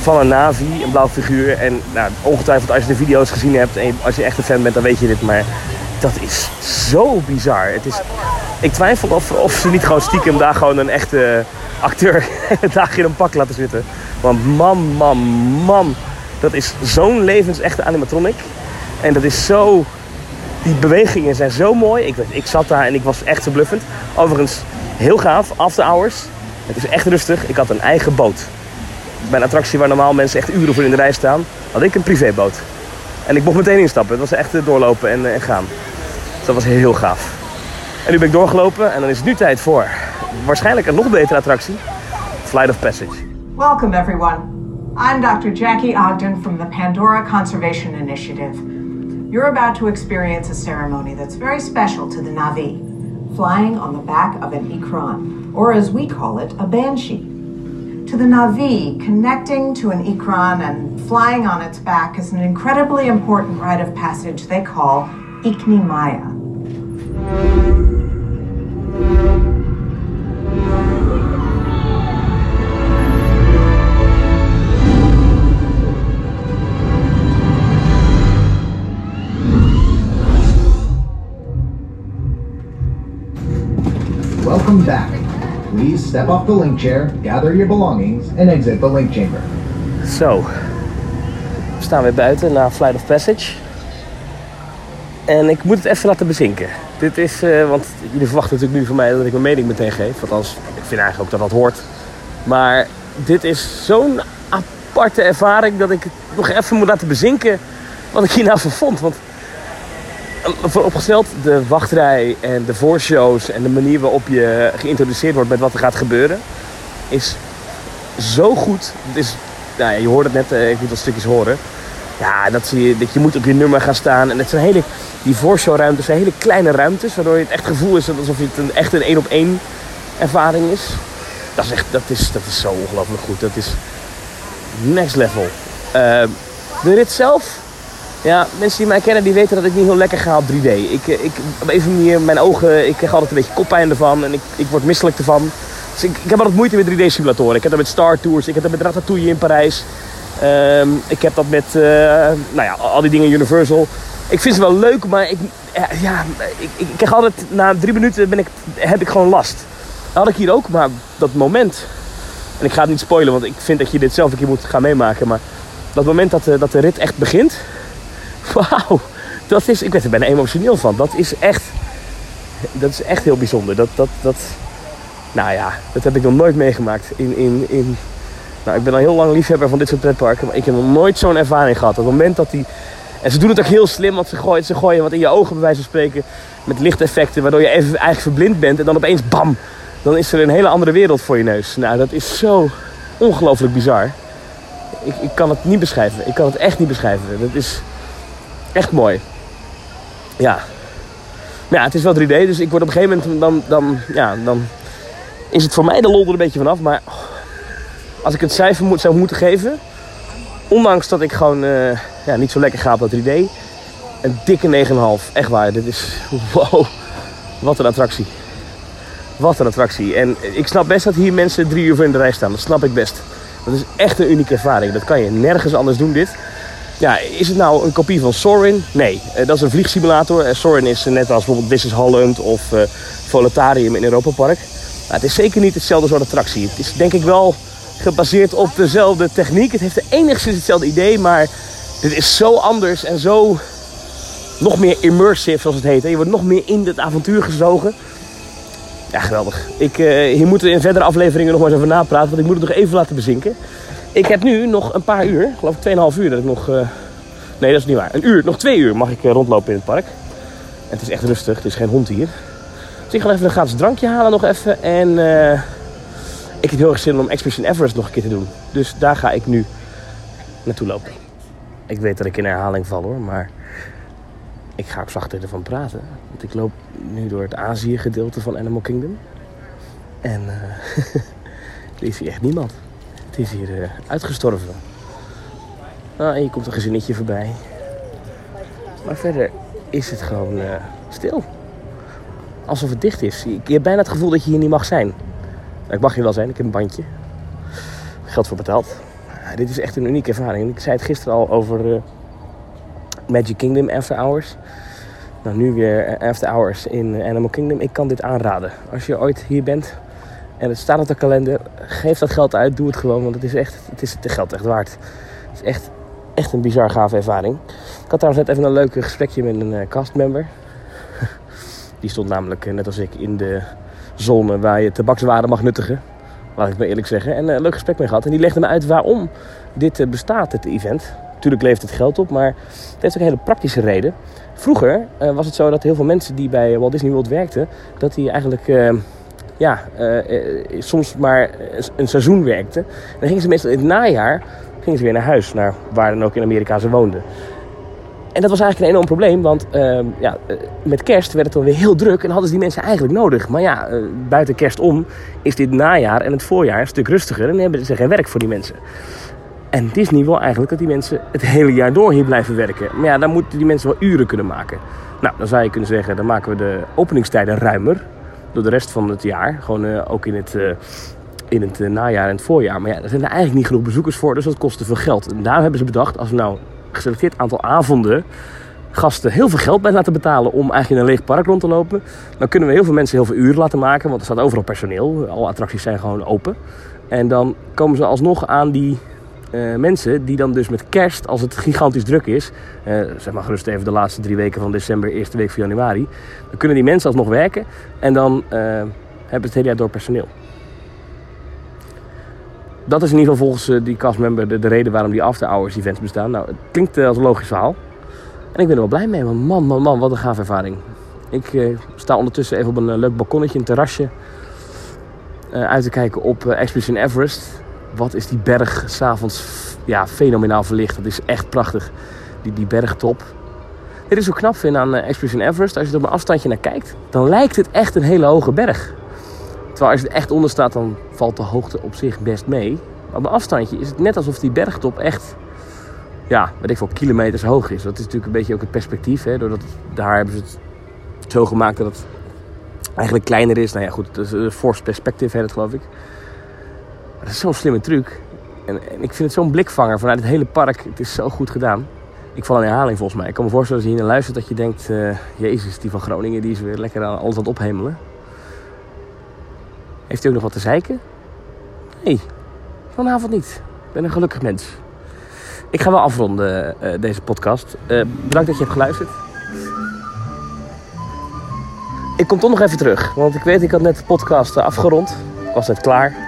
van een Navi, een blauw figuur. En nou, ongetwijfeld als je de video's gezien hebt en als je echt een fan bent, dan weet je dit. Maar dat is zo bizar. Het is, ik twijfel of, of ze niet gewoon stiekem daar gewoon een echte acteur daar in een pak laten zitten. Want man, man, man. Dat is zo'n levensechte animatronic. En dat is zo... Die bewegingen zijn zo mooi. Ik, ik zat daar en ik was echt verbluffend. Overigens, heel gaaf, after hours. Het is echt rustig. Ik had een eigen boot. Bij een attractie waar normaal mensen echt uren voor in de rij staan, had ik een privéboot. En ik mocht meteen instappen. Het was echt eh, doorlopen en, eh, en gaan. Dus dat was heel gaaf. En nu ben ik doorgelopen en dan is het nu tijd voor waarschijnlijk een nog betere attractie. Flight of Passage. Welcome, everyone. I'm Dr. Jackie Ogden from the Pandora Conservation Initiative. You're about to experience a ceremony that's very special to the Navi flying on the back of an Ikran, or as we call it, a banshee. To the Navi, connecting to an Ikran and flying on its back is an incredibly important rite of passage they call Ikni Maya. Welcome back. Please step off the link chair, gather your belongings, and exit the link chamber. Zo. We staan weer buiten na Flight of Passage. En ik moet het even laten bezinken. Dit is, eh, want jullie verwachten natuurlijk nu van mij dat ik mijn mening meteen geef. Althans, ik vind eigenlijk ook dat dat hoort. Maar dit is zo'n aparte ervaring dat ik het nog even moet laten bezinken wat ik hier nou van vond. Want vooropgesteld, de wachtrij en de voorshows en de manier waarop je geïntroduceerd wordt met wat er gaat gebeuren, is zo goed. Het is, nou ja, je hoort het net, eh, ik moet wat stukjes horen. Ja, dat, zie je, dat je moet op je nummer gaan staan. En het zijn hele, die voorshowruimtes zijn hele kleine ruimtes, waardoor je het echt gevoel is alsof het een, echt een één op één ervaring is. Dat is echt, dat is, dat is zo ongelooflijk goed. Dat is next level. Eh, de rit zelf, ja, mensen die mij kennen, die weten dat ik niet heel lekker ga op 3D. Ik, eh, ik, op een of manier, mijn ogen, ik krijg altijd een beetje koppijn ervan en ik, ik word misselijk ervan. Dus ik, ik heb altijd moeite met 3D-simulatoren. Ik heb dat met Star Tours, ik heb dat met Ratatouille in Parijs. Ehm, ik heb dat met, eh, nou ja, al die dingen in Universal. Ik vind ze wel leuk, maar ik, ja, ja, ik, ik krijg altijd, na drie minuten ben ik, heb ik gewoon last. Dat had ik hier ook, maar dat moment, en ik ga het niet spoilen, want ik vind dat je dit zelf een keer moet gaan meemaken, maar dat moment dat de, dat de rit echt begint, wauw, dat is, ik werd er bijna emotioneel van. Dat is echt, dat is echt heel bijzonder. Dat, dat, dat, nou ja, dat heb ik nog nooit meegemaakt. In, in, in, nou, ik ben al heel lang liefhebber van dit soort pretparken, maar ik heb nog nooit zo'n ervaring gehad. Op moment dat die, en ze doen het ook heel slim, want ze gooien, ze gooien wat in je ogen bij wijze van spreken, met lichteffecten, waardoor je even eigenlijk verblind bent en dan opeens bam, dan is er een hele andere wereld voor je neus. Nou, dat is zo ongelooflijk bizar. Ik, ik kan het niet beschrijven. Ik kan het echt niet beschrijven. Dat is echt mooi. Ja. Maar ja, het is wel 3D, dus ik word op een gegeven moment dan, dan, ja, dan is het voor mij de lol er een beetje vanaf. Maar als ik het cijfer moet, zou moeten geven, ondanks dat ik gewoon eh, ja, niet zo lekker ga op dat 3D, een dikke 9,5. Echt waar, dit is, wow, wat een attractie. Wat een attractie. En ik snap best dat hier mensen drie uur voor in de rij staan. Dat snap ik best. Dat is echt een unieke ervaring. Dat kan je nergens anders doen, dit. Ja, is het nou een kopie van Sorin? Nee, eh, dat is een vliegsimulator. Eh, Sorin is eh, net als bijvoorbeeld This is Holland of Voletarium in Europa Park. Het is zeker niet hetzelfde soort attractie. Het is denk ik wel gebaseerd op dezelfde techniek. Het heeft enigszins hetzelfde idee, maar dit is zo anders en zo nog meer immersive, zoals het heet. Je wordt nog meer in het avontuur gezogen. Ja, geweldig. Ik, hier moeten we in verdere afleveringen nog maar eens over napraten, want ik moet het nog even laten bezinken. Ik heb nu nog een paar uur, geloof ik 2,5 uur, dat ik nog... eh, Nee, dat is niet waar. Een uur, nog twee uur mag ik eh, rondlopen in het park. En het is echt rustig, er is geen hond hier. Dus ik ga even een gratis drankje halen nog even. En, eh, ik heb heel erg zin om Expedition Everest nog een keer te doen. Dus daar ga ik nu naartoe lopen. Ik weet dat ik in herhaling val hoor, maar ik ga ook zachter ervan praten. Want ik loop nu door het Azië gedeelte van Animal Kingdom. En er is hier echt niemand. Het is hier eh, uitgestorven. Ah, en je komt een gezinnetje voorbij. Maar verder is het gewoon eh, stil. Alsof het dicht is. Je hebt bijna het gevoel dat je hier niet mag zijn. Nou, ik mag hier wel zijn, ik heb een bandje. Geld voor betaald. Ja, dit is echt een unieke ervaring. Ik zei het gisteren al over eh, Magic Kingdom After Hours. Nou, nu weer After Hours in Animal Kingdom. Ik kan dit aanraden. Als je ooit hier bent en het staat op de kalender, geef dat geld uit. Doe het gewoon, want het is echt, het is het geld echt waard. Het is echt, echt een bizar gave ervaring. Ik had trouwens net even een leuk gesprekje met een eh, castmember. Die stond namelijk, eh, net als ik, in de zone waar je tabakswaren mag nuttigen. Laat ik maar eerlijk zeggen. En eh, een leuk gesprek mee gehad. En die legde me uit waarom dit eh, bestaat, het event. Natuurlijk levert het geld op, maar het heeft ook een hele praktische reden. Vroeger eh, was het zo dat heel veel mensen die bij Walt Disney World werkten, dat die eigenlijk eh, ja, eh, eh, soms maar een seizoen werkten. En dan gingen ze meestal in het najaar gingen ze weer naar huis, naar waar dan ook in Amerika ze woonden. En dat was eigenlijk een enorm probleem, want ehm, ja, eh, met kerst werd het dan weer heel druk en hadden ze die mensen eigenlijk nodig. Maar ja, buiten kerst om is dit najaar en het voorjaar een stuk rustiger en hebben ze geen werk voor die mensen. En Disney wil eigenlijk dat die mensen het hele jaar door hier blijven werken. Maar ja, dan moeten die mensen wel uren kunnen maken. Nou, dan zou je kunnen zeggen, dan maken we de openingstijden ruimer door de rest van het jaar. Gewoon eh, ook in het, eh, in het eh, najaar en het voorjaar. Maar ja, er zijn er eigenlijk niet genoeg bezoekers voor, dus dat kost te veel geld. En daar hebben ze bedacht, als we nou een geselecteerd aantal avonden gasten heel veel geld bij laten betalen om eigenlijk in een leeg park rond te lopen. Dan kunnen we heel veel mensen heel veel uren laten maken, want er staat overal personeel. Alle attracties zijn gewoon open. En dan komen ze alsnog aan die eh, mensen die dan dus met kerst, als het gigantisch druk is, eh, zeg maar gerust even de laatste drie weken van december, eerste week van januari, dan kunnen die mensen alsnog werken en dan eh, hebben het hele jaar door personeel. Dat is in ieder geval volgens die castmember de, de reden waarom die after hours events bestaan. Nou, het klinkt als een logisch verhaal. En ik ben er wel blij mee, want man, man, man, wat een gaaf ervaring. Ik sta ondertussen even op een leuk balkonnetje, een terrasje, uit te kijken op Expedition Everest. Wat is die berg s'avonds ja, fenomenaal verlicht. Dat is echt prachtig, die, die bergtop. Dit is zo knap vind aan eh, Expedition Everest. Als je er op een afstandje naar kijkt, dan lijkt het echt een hele hoge berg. Terwijl als je er echt onder staat, dan valt de hoogte op zich best mee. Maar op een afstandje is het net alsof die bergtop echt, ja, weet ik veel, kilometers hoog is. Dat is natuurlijk een beetje ook het perspectief. Hè? Doordat het- daar hebben ze het zo gemaakt dat het eigenlijk kleiner is. Nou ja, goed, dat is een forced perspective, hè, dat geloof ik. Maar dat is zo'n slimme truc. En, en ik vind het zo'n blikvanger vanuit het hele park. Het is zo goed gedaan. Ik val in herhaling volgens mij. Ik kan me voorstellen als je hier naar luistert dat je denkt... eh, Jezus, die van Groningen die is weer lekker aan het ophemelen. Heeft hij ook nog wat te zeiken? Nee, vanavond niet. Ik ben een gelukkig mens. Ik ga wel afronden eh, deze podcast. Eh, bedankt dat je hebt geluisterd. Ik kom toch nog even terug. Want ik weet, ik had net de podcast afgerond. Ik was net klaar.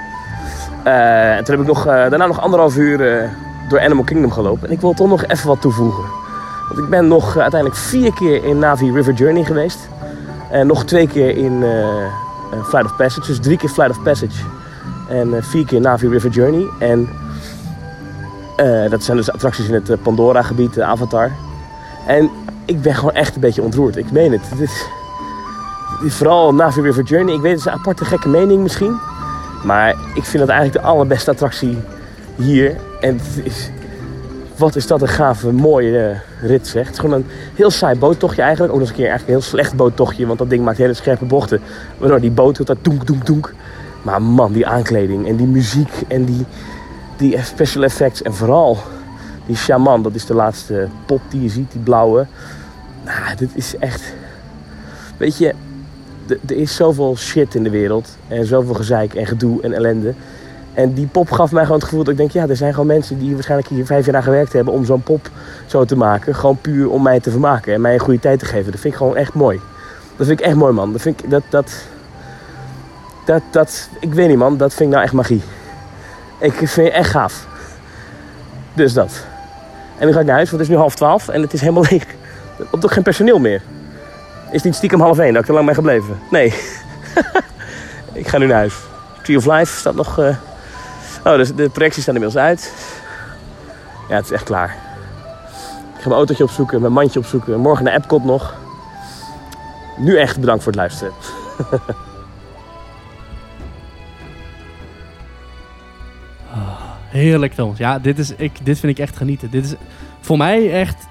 Eh, en toen heb ik nog, eh, daarna nog anderhalf uur eh, door Animal Kingdom gelopen. En ik wil toch nog even wat toevoegen. Want ik ben nog uiteindelijk vier keer in Navi River Journey geweest. En nog twee keer in Flight of Passage. Dus drie keer Flight of Passage. En vier keer Navi River Journey. En dat zijn dus attracties in het Pandora-gebied, de Avatar. En ik ben gewoon echt een beetje ontroerd. Ik meen het. Dit vooral Navi River Journey. Ik weet, het is een aparte gekke mening misschien. Maar ik vind het eigenlijk de allerbeste attractie hier. En het is, wat is dat een gave, mooie eh, rit zeg. Het is gewoon een heel saai boottochtje eigenlijk. Ook nog eens een keer eigenlijk een heel slecht boottochtje. Want dat ding maakt hele scherpe bochten. Waardoor die boot doet dat doenk, doenk, doenk. Maar man, die aankleding en die muziek en die, die special effects. En vooral die shaman, dat is de laatste pop die je ziet, die blauwe. Nou, dit is echt... Weet je, er is zoveel shit in de wereld. En zoveel gezeik en gedoe en ellende. En die pop gaf mij gewoon het gevoel dat ik denk... Ja, er zijn gewoon mensen die waarschijnlijk hier vijf jaar aan gewerkt hebben... om zo'n pop zo te maken. Gewoon puur om mij te vermaken. En mij een goede tijd te geven. Dat vind ik gewoon echt mooi. Dat vind ik echt mooi, man. Dat vind ik... Dat, dat, dat, dat, ik weet niet, man. Dat vind ik nou echt magie. Ik vind het echt gaaf. Dus dat. En nu ga ik naar huis, want het is nu half twaalf. En het is helemaal leeg. Er komt ook geen personeel meer. Is niet stiekem half één dat ik er lang ben gebleven? Nee. ik ga nu naar huis. Tree of Life staat nog... eh, Oh, dus de projecties staan inmiddels uit. Ja, het is echt klaar. Ik ga mijn autootje opzoeken, mijn mandje opzoeken. Morgen naar Epcot nog. Nu echt bedankt voor het luisteren. Heerlijk films. Ja, dit, is, ik, dit vind ik echt genieten. Dit is voor mij echt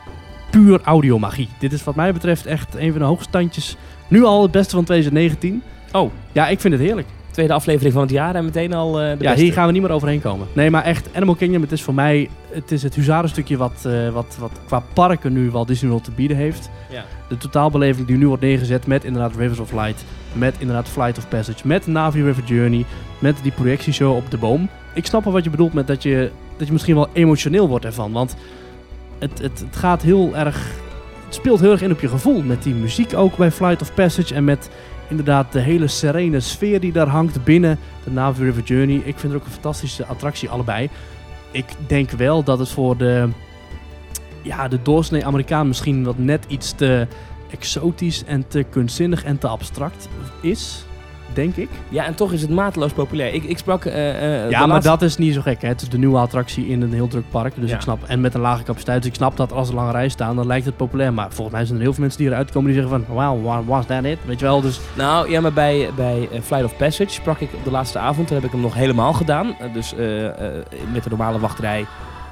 puur audiomagie. Dit is wat mij betreft echt een van de hoogstandjes. Nu al het beste van 2019. Oh, Ja, ik vind het heerlijk. tweede aflevering van het jaar en meteen al eh, de Ja, beste. hier gaan we niet meer overheen komen. Nee, maar echt, Animal Kingdom, het is voor mij het, is het huzarenstukje wat, eh, wat, wat qua parken nu Walt Disney World te bieden heeft. Ja. De totaalbeleving die nu wordt neergezet met inderdaad Rivers of Light, met inderdaad Flight of Passage, met Navi River Journey, met die projectieshow op de boom. Ik snap wel wat je bedoelt met dat je, dat je misschien wel emotioneel wordt ervan, want het, het, het gaat heel erg, het speelt heel erg in op je gevoel met die muziek ook bij Flight of Passage en met inderdaad de hele serene sfeer die daar hangt binnen de Navi River Journey. Ik vind het ook een fantastische attractie allebei. Ik denk wel dat het voor de, ja, de doorsnee Amerikaan misschien wat net iets te exotisch en te kunstzinnig en te abstract is. Denk ik. Ja, en toch is het mateloos populair. Ik, ik sprak... eh, eh, ja, maar laatste- dat is niet zo gek. Hè? Het is de nieuwe attractie in een heel druk park. Dus Ja. ik snap, en met een lage capaciteit. Dus ik snap dat als er lange rijen staan, dan lijkt het populair. Maar volgens mij zijn er heel veel mensen die eruit komen die zeggen van... Wow, wa- was that it? Weet je wel, dus... Nou, ja, maar bij, bij eh, Flight of Passage sprak ik op de laatste avond. Toen heb ik hem nog helemaal gedaan. Dus met de normale wachtrij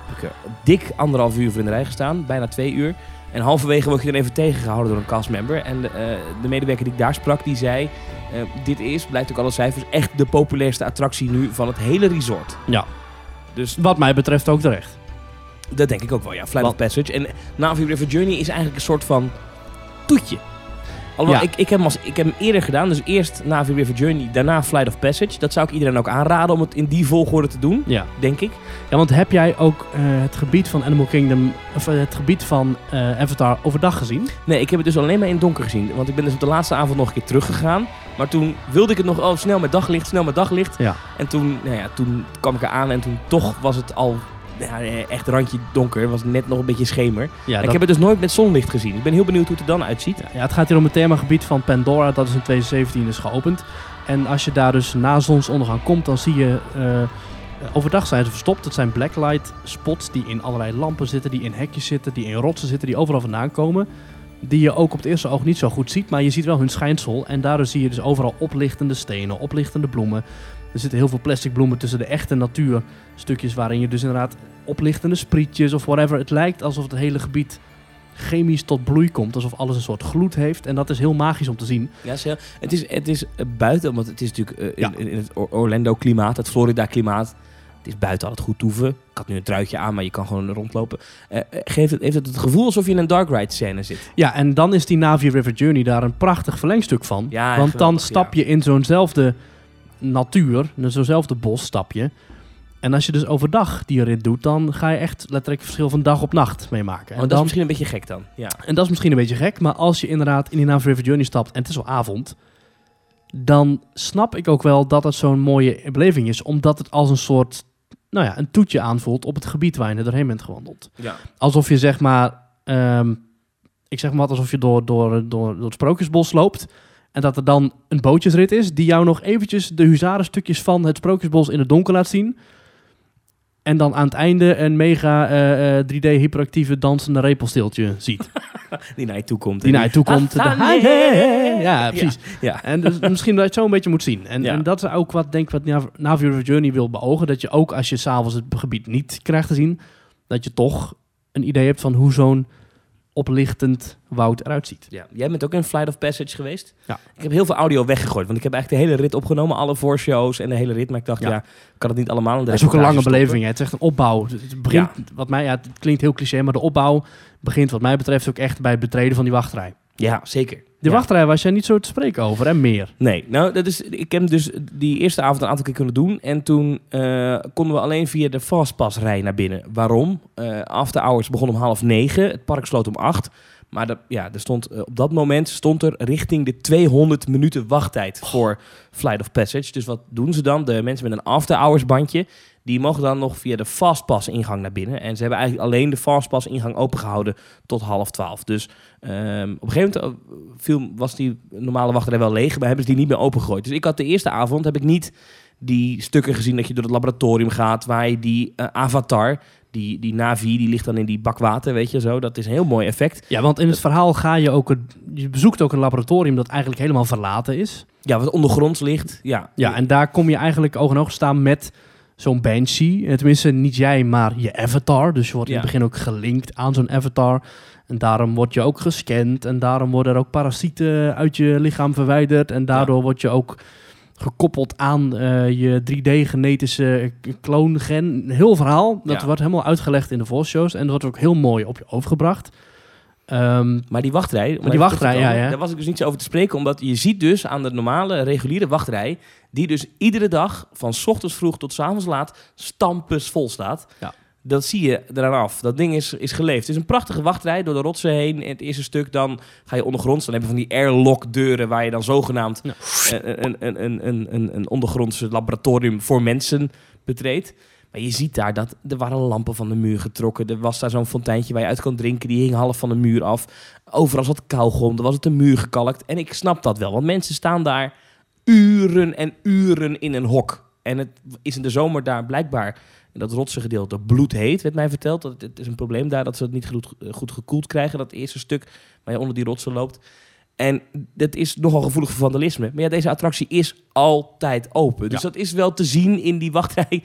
heb ik dik anderhalf uur voor in de rij gestaan. Bijna twee uur. En halverwege word je dan even tegengehouden door een castmember. En de, eh, de medewerker die ik daar sprak, die zei... eh, dit is, blijkt ook alle cijfers, echt de populairste attractie nu van het hele resort. Ja. Dus Wat mij betreft ook terecht. dat denk ik ook wel, ja. Flight of Passage. En Navi River Journey is eigenlijk een soort van toetje. Alhoewel, Ja. ik, ik, heb hem als, ik heb hem eerder gedaan. Dus eerst Navi River Journey, daarna Flight of Passage. Dat zou ik iedereen ook aanraden om het in die volgorde te doen, Ja. denk ik. Ja, want heb jij ook eh, het gebied van Animal Kingdom, of eh, het gebied van eh, Avatar overdag gezien? Nee, ik heb het dus alleen maar in het donker gezien. Want ik ben dus op de laatste avond nog een keer teruggegaan. Maar toen wilde ik het nog, oh, snel met daglicht, snel met daglicht. Ja. En toen, nou ja, toen kwam ik eraan en toen toch was het al ja, echt randje donker. was net nog een beetje schemer. Ja, dat- ik heb het dus nooit met zonlicht gezien. Ik ben heel benieuwd hoe het er dan uitziet. Ja, het gaat hier om het themagebied van Pandora, dat is in 2017 is geopend. En als je daar dus na zonsondergang komt, dan zie je... eh, overdag zijn ze verstopt. Het zijn blacklight spots die in allerlei lampen zitten, die in hekjes zitten, die in rotsen zitten, die overal vandaan komen. Die je ook op het eerste oog niet zo goed ziet, maar je ziet wel hun schijnsel. En daardoor zie je dus overal oplichtende stenen, oplichtende bloemen. Er zitten heel veel plastic bloemen tussen de echte natuurstukjes, waarin je dus inderdaad oplichtende sprietjes of whatever. Het lijkt alsof het hele gebied chemisch tot bloei komt. Alsof alles een soort gloed heeft. En dat is heel magisch om te zien. Ja, is heel- het is, het is eh, buiten, want het is natuurlijk eh, Ja. in, in het Or- Orlando-klimaat, het Florida-klimaat. Het is buiten al het goed toeven. Ik had nu een truitje aan, maar je kan gewoon rondlopen. Eh, geeft het, heeft het het gevoel alsof je in een dark ride scène zit. Ja, en dan is die Navi River Journey daar een prachtig verlengstuk van. Ja, Want dan stap ja. je in zo'nzelfde natuur, in zo'nzelfde bos stap je. En als je dus overdag die rit doet, dan ga je echt letterlijk verschil van dag op nacht meemaken. Oh, En dat dan- is misschien een beetje gek dan. Ja. En dat is misschien een beetje gek, maar als je inderdaad in die Navi River Journey stapt en het is al avond, dan snap ik ook wel dat het zo'n mooie beleving is, omdat het als een soort, nou ja, een toetje aanvoelt op het gebied waar je er doorheen bent gewandeld. Ja. Alsof je zeg maar, ehm, ik zeg maar alsof je door, door, door, door het Sprookjesbos loopt en dat er dan een bootjesrit is die jou nog eventjes de huzarenstukjes van het Sprookjesbos in het donker laat zien. En dan aan het einde een mega eh, eh, 3D-hyperactieve dansende repelsteeltje ziet. Die naar je toe komt. Die naar je toe komt. Ah, De- nee. Ja, precies. Ja. En dus misschien dat je het zo een beetje moet zien. En, Ja. en dat is ook wat, denk ik, wat Nav- Navi Journey wil beogen. Dat je ook als je s'avonds het gebied niet krijgt te zien, dat je toch een idee hebt van hoe zo'n oplichtend woud eruit ziet. Ja, jij bent ook in Flight of Passage geweest. Ja. Ik heb heel veel audio weggegooid, want ik heb eigenlijk de hele rit opgenomen, alle voorshows en de hele rit. Maar ik dacht, ja, kan het niet allemaal Het is ook een lange beleving. Hè. Het is echt een opbouw. Het begint, wat mij, ja, het klinkt heel cliché, maar de opbouw begint wat mij betreft ook echt bij het betreden van die wachtrij. Ja, zeker. De Ja. wachtrij was jij niet zo te spreken over en meer. Nee, nou, dat is, ik heb dus die eerste avond een aantal keer kunnen doen. En toen eh, konden we alleen via de Fastpass-rij naar binnen. Waarom? Eh after hours begon om half negen. Het park sloot om acht. Maar dat- ja, er stond, eh, op dat moment stond er richting de 200 minuten wachttijd voor Flight of Passage. Dus wat doen ze dan? De mensen met een after hours bandje, die mogen dan nog via de Fastpass ingang naar binnen. En ze hebben eigenlijk alleen de Fastpass ingang opengehouden tot half twaalf. Dus ehm, op een gegeven moment eh, viel, was die normale wachtrij wel leeg, maar hebben ze die niet meer opengegooid. Dus ik had de eerste avond heb ik niet die stukken gezien dat je door het laboratorium gaat, waar je die eh, avatar, die, die Navi, die ligt dan in die bak water, weet je zo. Dat is een heel mooi effect. Ja, want in het verhaal ga je ook... een- Je bezoekt ook een laboratorium dat eigenlijk helemaal verlaten is. Ja, wat ondergronds ligt. Ja, Ja, en daar kom je eigenlijk oog in oog staan met zo'n Banshee. Eh, Tenminste, niet jij, maar je avatar. Dus je wordt in het begin ook gelinkt aan zo'n avatar. En daarom word je ook gescand. En daarom worden er ook parasieten uit je lichaam verwijderd. En daardoor word je ook gekoppeld aan eh, je 3D-genetische kloongen. Een heel verhaal. Dat Ja. wordt helemaal uitgelegd in de voorshows. En dat wordt ook heel mooi op je overgebracht. Ehm, Maar die wachtrij, om die wachtrij, komen, ja, ja. daar was ik dus niet zo over te spreken, omdat je ziet dus aan de normale, reguliere wachtrij, die dus iedere dag van 's ochtends vroeg tot 's avonds laat stampes vol staat. Ja. Dat zie je eraan af. Dat ding is, is geleefd. Het is een prachtige wachtrij door de rotsen heen. In het eerste stuk dan ga je ondergronds. Dan heb je van die airlock deuren waar je dan zogenaamd Ja. een, een, een, een, een, een, een ondergrondse laboratorium voor mensen betreedt. Maar je ziet daar dat er waren lampen van de muur getrokken. Er was daar zo'n fonteintje waar je uit kon drinken. Die hing half van de muur af. Overal zat kauwgom. Er was het de muur gekalkt. En ik snap dat wel. Want mensen staan daar uren en uren in een hok. En het is in de zomer daar blijkbaar in dat rotse gedeelte bloedheet, werd mij verteld. Dat het is een probleem daar dat ze het niet goed, goed gekoeld krijgen. Dat eerste stuk waar je onder die rotsen loopt. En dat is nogal gevoelig voor vandalisme. Maar ja, deze attractie is altijd open. Dus Ja. dat is wel te zien in die wachtrij.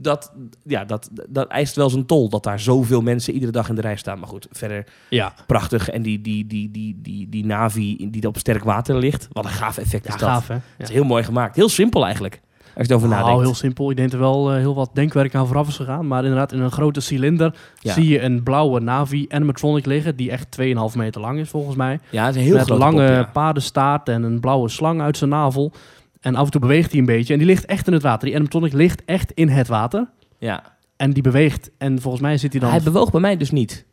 Dat, ja, dat, dat eist wel zijn tol. Dat daar zoveel mensen iedere dag in de rij staan. Maar goed, verder ja, prachtig. En die, die, die, die, die, die Navi die op sterk water ligt. Wat een gaaf effect ja is dat. gaaf hè. Het Ja. is heel mooi gemaakt. Heel simpel eigenlijk. Als je erover Nou, nadenkt. heel simpel. Ik denk er wel eh, heel wat denkwerk aan vooraf is gegaan. Maar inderdaad, in een grote cilinder Ja. zie je een blauwe Navi animatronic liggen. Die echt 2,5 meter lang is volgens mij. Ja, het is een heel met grote lange pop, ja. paardenstaart en een blauwe slang uit zijn navel. En af en toe beweegt hij een beetje. En die ligt echt in het water. Die animatronic ligt echt in het water. Ja. En die beweegt. En volgens mij zit hij dan... Hij bewoog bij mij dus niet.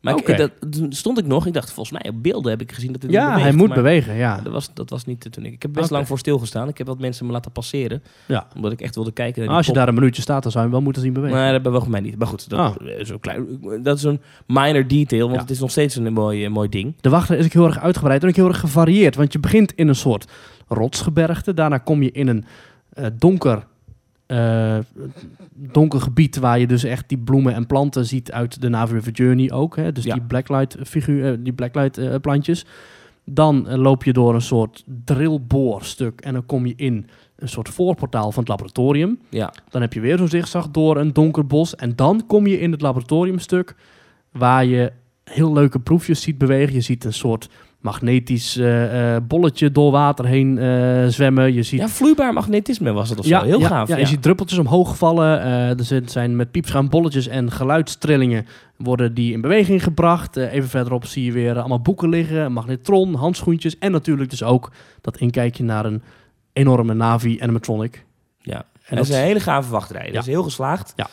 Maar ik- Oké. dat, toen stond ik nog. Ik dacht, volgens mij op beelden heb ik gezien dat niet ja, beweegt, hij moet maar bewegen, ja. Dat was, dat was niet toen ik. Ik heb best lang voor stilgestaan. Ik heb wat mensen me laten passeren. Ja. Omdat ik echt wilde kijken. naar Maar als je daar een minuutje staat, dan zou je hem wel moeten zien bewegen. Nee, dat bewoog mij niet. Maar goed, dat, Oh. is, een klein, dat is een minor detail. Want Ja. het is nog steeds een mooi, eh, mooi ding. De wachtrij is ook heel erg uitgebreid en ook heel erg gevarieerd. Want je begint in een soort rotsgebergte. Daarna kom je in een eh, donker, eh, donker gebied waar je dus echt die bloemen en planten ziet uit de Navi River Journey ook. Hè? Dus Ja. die blacklight, figuur, eh, die blacklight plantjes. Dan loop je door een soort drillboorstuk en dan kom je in een soort voorportaal van het laboratorium. Ja. Dan heb je weer zo'n zigzag door een donker bos. En dan kom je in het laboratoriumstuk waar je heel leuke proefjes ziet bewegen. Je ziet een soort magnetisch eh, eh, bolletje door water heen eh, zwemmen. Je ziet ja, vloeibaar magnetisme was het of zo. Heel ja, gaaf. Ja, je ziet druppeltjes omhoog vallen. Eh, er zijn- met piepschuim bolletjes en geluidstrillingen worden die in beweging gebracht. Even verderop zie je weer allemaal boeken liggen, magnetron, handschoentjes en natuurlijk dus ook dat inkijkje naar een enorme Navi animatronic. Ja. En En dat is een hele gave wachtrij. Dat Ja. is heel geslaagd. Ja.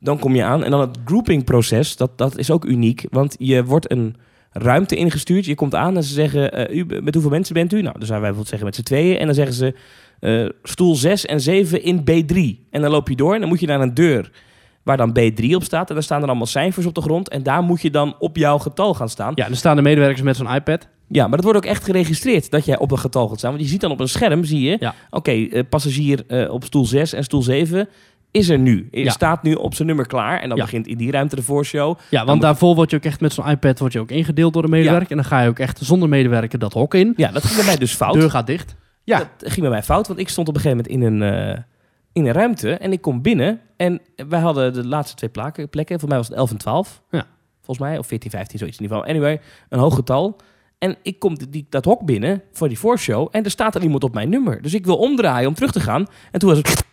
Dan kom je aan. En dan het grouping-proces, dat, dat is ook uniek. Want je wordt een ruimte ingestuurd. Je komt aan en ze zeggen, eh, u, met hoeveel mensen bent u? Nou, dan zouden wij bijvoorbeeld zeggen met z'n tweeën. En dan zeggen ze, eh, stoel 6 en 7 in B3. En dan loop je door en dan moet je naar een deur waar dan B3 op staat. En daar staan er allemaal cijfers op de grond. En daar moet je dan op jouw getal gaan staan. Ja, er staan de medewerkers met zo'n iPad. Ja, maar dat wordt ook echt geregistreerd dat jij op een getal gaat staan. Want je ziet dan op een scherm, zie je... Ja. Oké, eh, passagier op stoel 6 en stoel 7 is er nu. Er Ja. staat nu op zijn nummer klaar. En dan Ja. begint in die ruimte de voorshow. Ja, want daarvoor word je ook echt met zo'n iPad word je ook ingedeeld door de medewerker. En dan ga je ook echt zonder medewerker dat hok in. Ja, dat ging bij mij dus fout. Deur gaat dicht. Ja. Dat ging bij mij fout, want ik stond op een gegeven moment in een, eh, in een ruimte. En ik kom binnen en wij hadden de laatste twee plakken, plekken. Voor mij was het 11 en 12. Ja. Volgens mij, of 14, 15, zoiets in ieder geval. Anyway, een hoog getal. En ik kom die, dat hok binnen voor die voorshow. En er staat er iemand op mijn nummer. Dus ik wil omdraaien om terug te gaan. En toen was het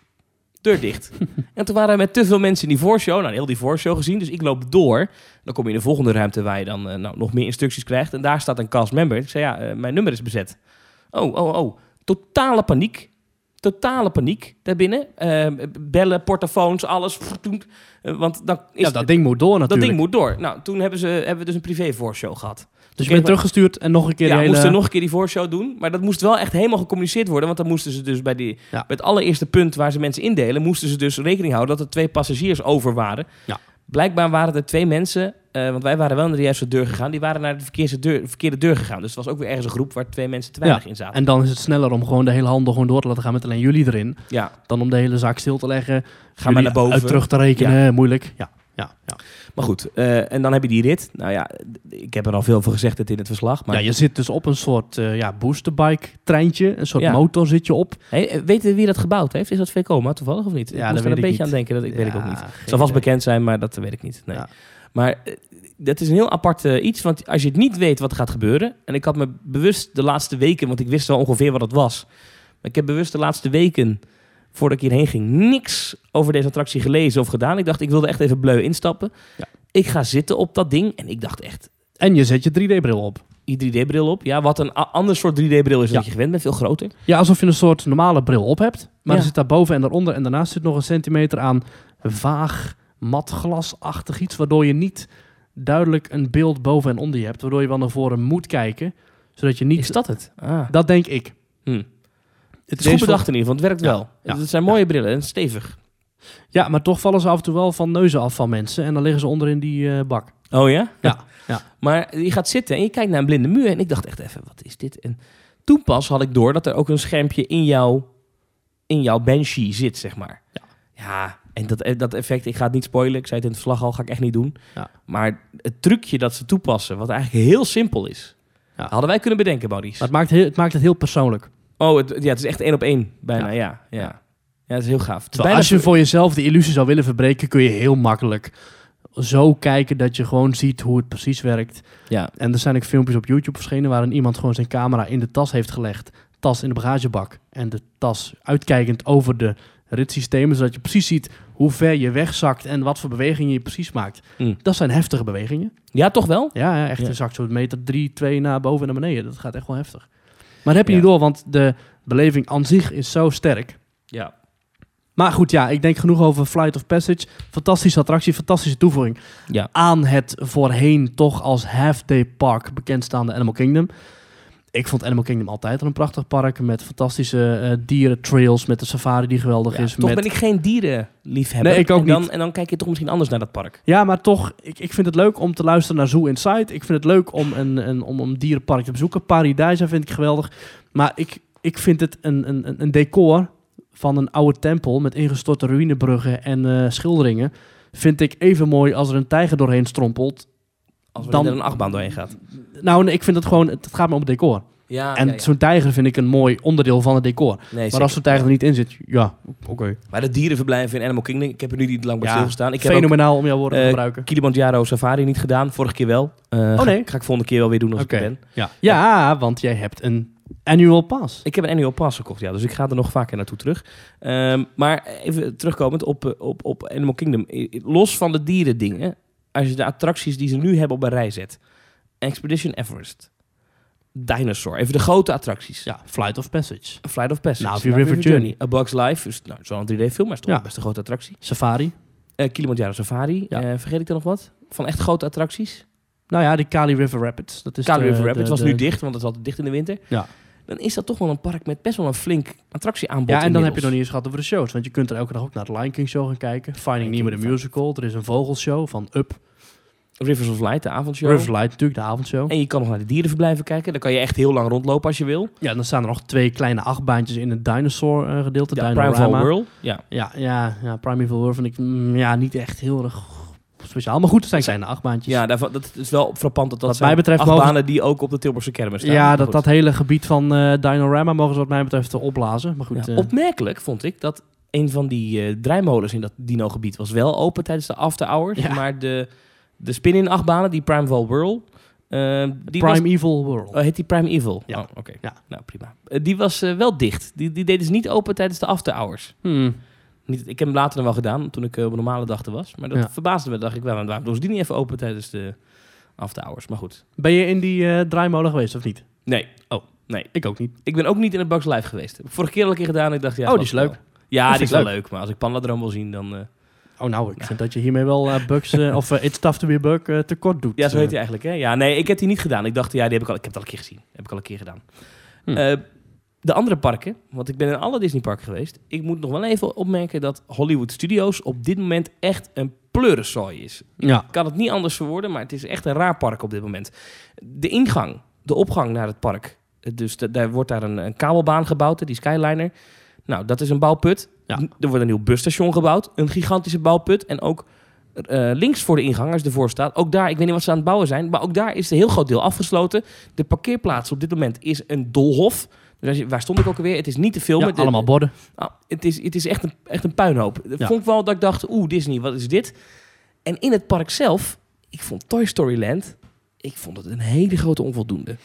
deur dicht. en toen waren er met te veel mensen in die voorshow. Nou, heel die voorshow gezien. Dus ik loop door. Dan kom je in de volgende ruimte waar je dan eh, nou, nog meer instructies krijgt. En daar staat een cast member. Ik zei, ja, eh, mijn nummer is bezet. Oh, oh, oh. Totale paniek. Totale paniek daarbinnen. Eh, bellen, portofoons, alles. Eh, want dan is Ja, dat ding moet door dat natuurlijk. ding moet door. Nou, toen hebben, ze, hebben we dus een privé voorshow gehad. Dus je bent teruggestuurd en nog een keer Ja, hele... moesten nog een keer die voorshow doen. Maar dat moest wel echt helemaal gecommuniceerd worden. Want dan moesten ze dus bij, die, bij het allereerste punt waar ze mensen indelen... moesten ze dus rekening houden dat er twee passagiers over waren. Ja. Blijkbaar waren er twee mensen, eh, want wij waren wel naar de juiste deur gegaan, die waren naar de verkeerde deur, verkeerde deur gegaan. Dus het was ook weer ergens een groep waar twee mensen te weinig Ja, in zaten. En dan is het sneller om gewoon de hele handel gewoon door te laten gaan met alleen jullie erin. ja, Dan om de hele zaak stil te leggen. ga maar jullie naar boven. Uit terug te rekenen, moeilijk. Ja, ja, ja. Maar goed, eh, en dan heb je die rit. Nou ja, ik heb er al veel over gezegd dit in het verslag. Maar ja, je zit dus op een soort eh ja, boosterbike treintje. Een soort Ja. motor zit je op. Hey, eh, weet je wie dat gebouwd heeft? Is dat Vekoma toevallig of niet? Ja, ik er weet een ik beetje niet. aan denken, dat ik weet ik ook niet. Het zal vast bekend zijn, maar dat weet ik niet. Nee. Ja. Maar dat is een heel apart iets, want als je het niet weet wat gaat gebeuren... en ik had me bewust de laatste weken, want ik wist wel ongeveer wat het was... maar ik heb bewust de laatste weken, voordat ik hierheen ging... niks over deze attractie gelezen of gedaan. Ik dacht, ik wilde echt even bleu instappen. Ja. Ik ga zitten op dat ding en ik dacht echt... En je zet je 3D-bril op. Die 3D-bril op. Ja, wat een ander soort 3D-bril is dan Ja. je gewend bent. Veel groter. Ja, alsof je een soort normale bril op hebt. Maar Ja. er zit daar boven en daaronder en daarnaast zit nog een centimeter aan vaag matglasachtig iets. Waardoor je niet duidelijk een beeld boven en onder je hebt. Waardoor je wel naar voren moet kijken. Zodat je niet... Is dat het? Ah. Dat denk ik. Hm. Het is deze goed bedacht in ieder geval. Het werkt Ja, wel. ja, Het zijn mooie brillen en stevig. Ja, maar toch vallen ze af en toe wel van neuzen af van mensen. En dan liggen ze onder in die eh, bak. Oh ja? Ja, ja. Maar je gaat zitten en je kijkt naar een blinde muur. En ik dacht echt even, wat is dit? En toen pas had ik door dat er ook een schermpje in jouw, in jouw Banshee zit, zeg maar. Ja. Ja, en dat, dat effect, ik ga het niet spoilen. Ik zei het in het verslag al, ga ik echt niet doen. Ja. Maar het trucje dat ze toepassen, wat eigenlijk heel simpel is. Ja. Hadden wij kunnen bedenken, Maurice. Maar het maakt, heel, het maakt het heel persoonlijk. Oh, het, ja, het is echt één op één, bijna, Ja. ja. Ja, ja. het is heel gaaf. Het is Terwijl bijna als je voor jezelf de illusie zou willen verbreken, kun je heel makkelijk zo kijken dat je gewoon ziet hoe het precies werkt. Ja, En er zijn ook filmpjes op YouTube verschenen waarin iemand gewoon zijn camera in de tas heeft gelegd. Tas in de bagagebak en de tas uitkijkend over de ritssystemen, zodat je precies ziet hoe ver je wegzakt en wat voor bewegingen je precies maakt. Mm. Dat zijn heftige bewegingen. ja toch wel? Ja, ja echt. Ja. Je zakt zo'n meter drie, twee naar boven en naar beneden. Dat gaat echt wel heftig. Maar heb je niet door, want de beleving aan zich is zo sterk. Ja. Maar goed, ja, ik denk genoeg over Flight of Passage. Fantastische attractie, fantastische toevoeging Ja. aan het voorheen toch als half-day park bekendstaande Animal Kingdom. Ik vond Animal Kingdom altijd al een prachtig park met fantastische eh dierentrails, met de safari die geweldig Ja, is. toch met... ben ik geen dierenliefhebber. Nee, ik ook en dan, niet. En dan kijk je toch misschien anders naar dat park. Ja, maar toch, ik, ik vind het leuk om te luisteren naar Zoo Inside. Ik vind het leuk om een, een, om een dierenpark te bezoeken. Paradise vind ik geweldig. Maar ik, ik vind het een, een, een- een decor van een oude tempel met ingestorte ruïnebruggen en eh, schilderingen. Vind ik even mooi als er een tijger doorheen strompelt. Als Dan- er een achtbaan doorheen gaat. Nou, ik vind het gewoon, het gaat me om het decor. Ja, en zo'n tijger vind ik een mooi onderdeel van het decor. Nee, maar als zo'n tijger er niet in zit, ja, oké. Maar de dierenverblijven in Animal Kingdom, ik heb er nu niet lang bij Ja, stilgestaan. Ik heb ook Fenomenaal om jouw woorden te eh, gebruiken. Kilimanjaro Safari niet gedaan, vorige keer wel. Eh, Oh, ga- nee? Ga, ik volgende keer wel weer doen als ik er ben. Ja. ja, want jij hebt een annual pass. Ik heb een annual pass gekocht, ja, dus ik ga er nog vaker naartoe terug. Ehm, maar even terugkomend op, eh, op, op Animal Kingdom. Los van de dierendingen, als je de attracties die ze nu hebben op een rij zet. Expedition Everest. Dinosaur, even de grote attracties. Ja, Flight of Passage. Flight of Passage. Navi River Journey. A Bug's Life, dus, nou, zo'n 3D-film, maar is toch Ja. best een grote attractie. Safari. Eh Kilimanjaro Safari, Ja. Eh, vergeet ik er nog wat? Van echt grote attracties? Nou ja, die Kali River Rapids. Dat is Kali de- River de- Rapids was de- nu dicht, want het is altijd dicht in de winter. Ja. Dan is dat toch wel een park met best wel een flink attractieaanbod Ja, en dan heb je nog niet eens gehad over de shows. Want je kunt er elke dag ook naar de Lion King show gaan kijken. Finding Nemo the Musical. Er is een vogelshow van Up. Rivers of Light, de avondshow. Rivers Light natuurlijk, de avondshow. En je kan nog naar de dierenverblijven kijken. Dan kan je echt heel lang rondlopen als je wil. Ja, dan staan er nog twee kleine achtbaantjes in het dinosaur eh, gedeelte. Ja. Primeval World. Ja. Ja, ja, ja, Primeval World vind ik mm, ja, niet echt heel erg speciaal. Maar goed, het zijn kleine achtbaantjes. Ja, daarvan, dat is wel frappant dat dat Wat mij betreft achtbanen mogen- die ook op de Tilburgse kermis staan. Ja, dat, goed. dat hele gebied van eh Dinorama mogen ze wat mij betreft eh, opblazen. Maar goed, Ja, Opmerkelijk vond ik dat een van die eh draaimolens in dat dino-gebied was wel open tijdens de after hours. Ja. Maar de, de spin-in achtbanen, die Primeval World, eh, die was Prime Evil World. Oh, heet die Prime Evil? Ja. Oh, oké. Ja. Nou, prima. Eh, die was eh, wel dicht. Die, die deden ze niet open tijdens de after hours. Hmm. Niet, ik heb hem later nog wel gedaan, toen ik op een normale dag er was. Maar dat Ja. verbaasde me. dacht ik wel, waarom doen ze die niet even open tijdens de after hours? Maar goed. Ben je in die draaimolen geweest of niet? Nee. Oh, nee. Ik ook niet. Ik ben ook niet in het Bugs Live geweest. Heb ik vorige keer al een keer gedaan. Ik dacht, ja, Oh, die was is leuk. wel. Ja, Dat die is wel ik leuk. Maar als ik Pandadroom wil zien, dan... Oh, nou, ik vind dat je hiermee wel eh, bugs, eh, of eh, It's Tough to be Bug, tekort doet. Ja, zo heet hij eigenlijk, hè? Ja, nee, ik heb die niet gedaan. Ik dacht, ja, die heb ik al, ik heb het al een keer gezien. Heb ik al een keer gedaan. Hm. De andere parken, want ik ben in alle Disneyparken geweest. Ik moet nog wel even opmerken dat Hollywood Studios op dit moment echt een pleurensooi is. Ja. Ik kan het niet anders verwoorden, maar het is echt een raar park op dit moment. De ingang, de opgang naar het park. Dus da- daar wordt daar een, een kabelbaan gebouwd, die Skyliner. Nou, dat is een bouwput. Ja. Er wordt een nieuw busstation gebouwd, een gigantische bouwput. En ook eh, links voor de ingang, als je ervoor staat, ook daar, ik weet niet wat ze aan het bouwen zijn, maar ook daar is een heel groot deel afgesloten. De parkeerplaats op dit moment is een dolhof. Dus als je, waar stond ik ook alweer? Het is niet te filmen. Ja, De- allemaal borden. nou, het is, het is echt, een, echt een puinhoop. Dat Ja. vond ik wel dat ik dacht, oeh, Disney, wat is dit? En in het park zelf, ik vond Toy Story Land, ik vond het een hele grote onvoldoende.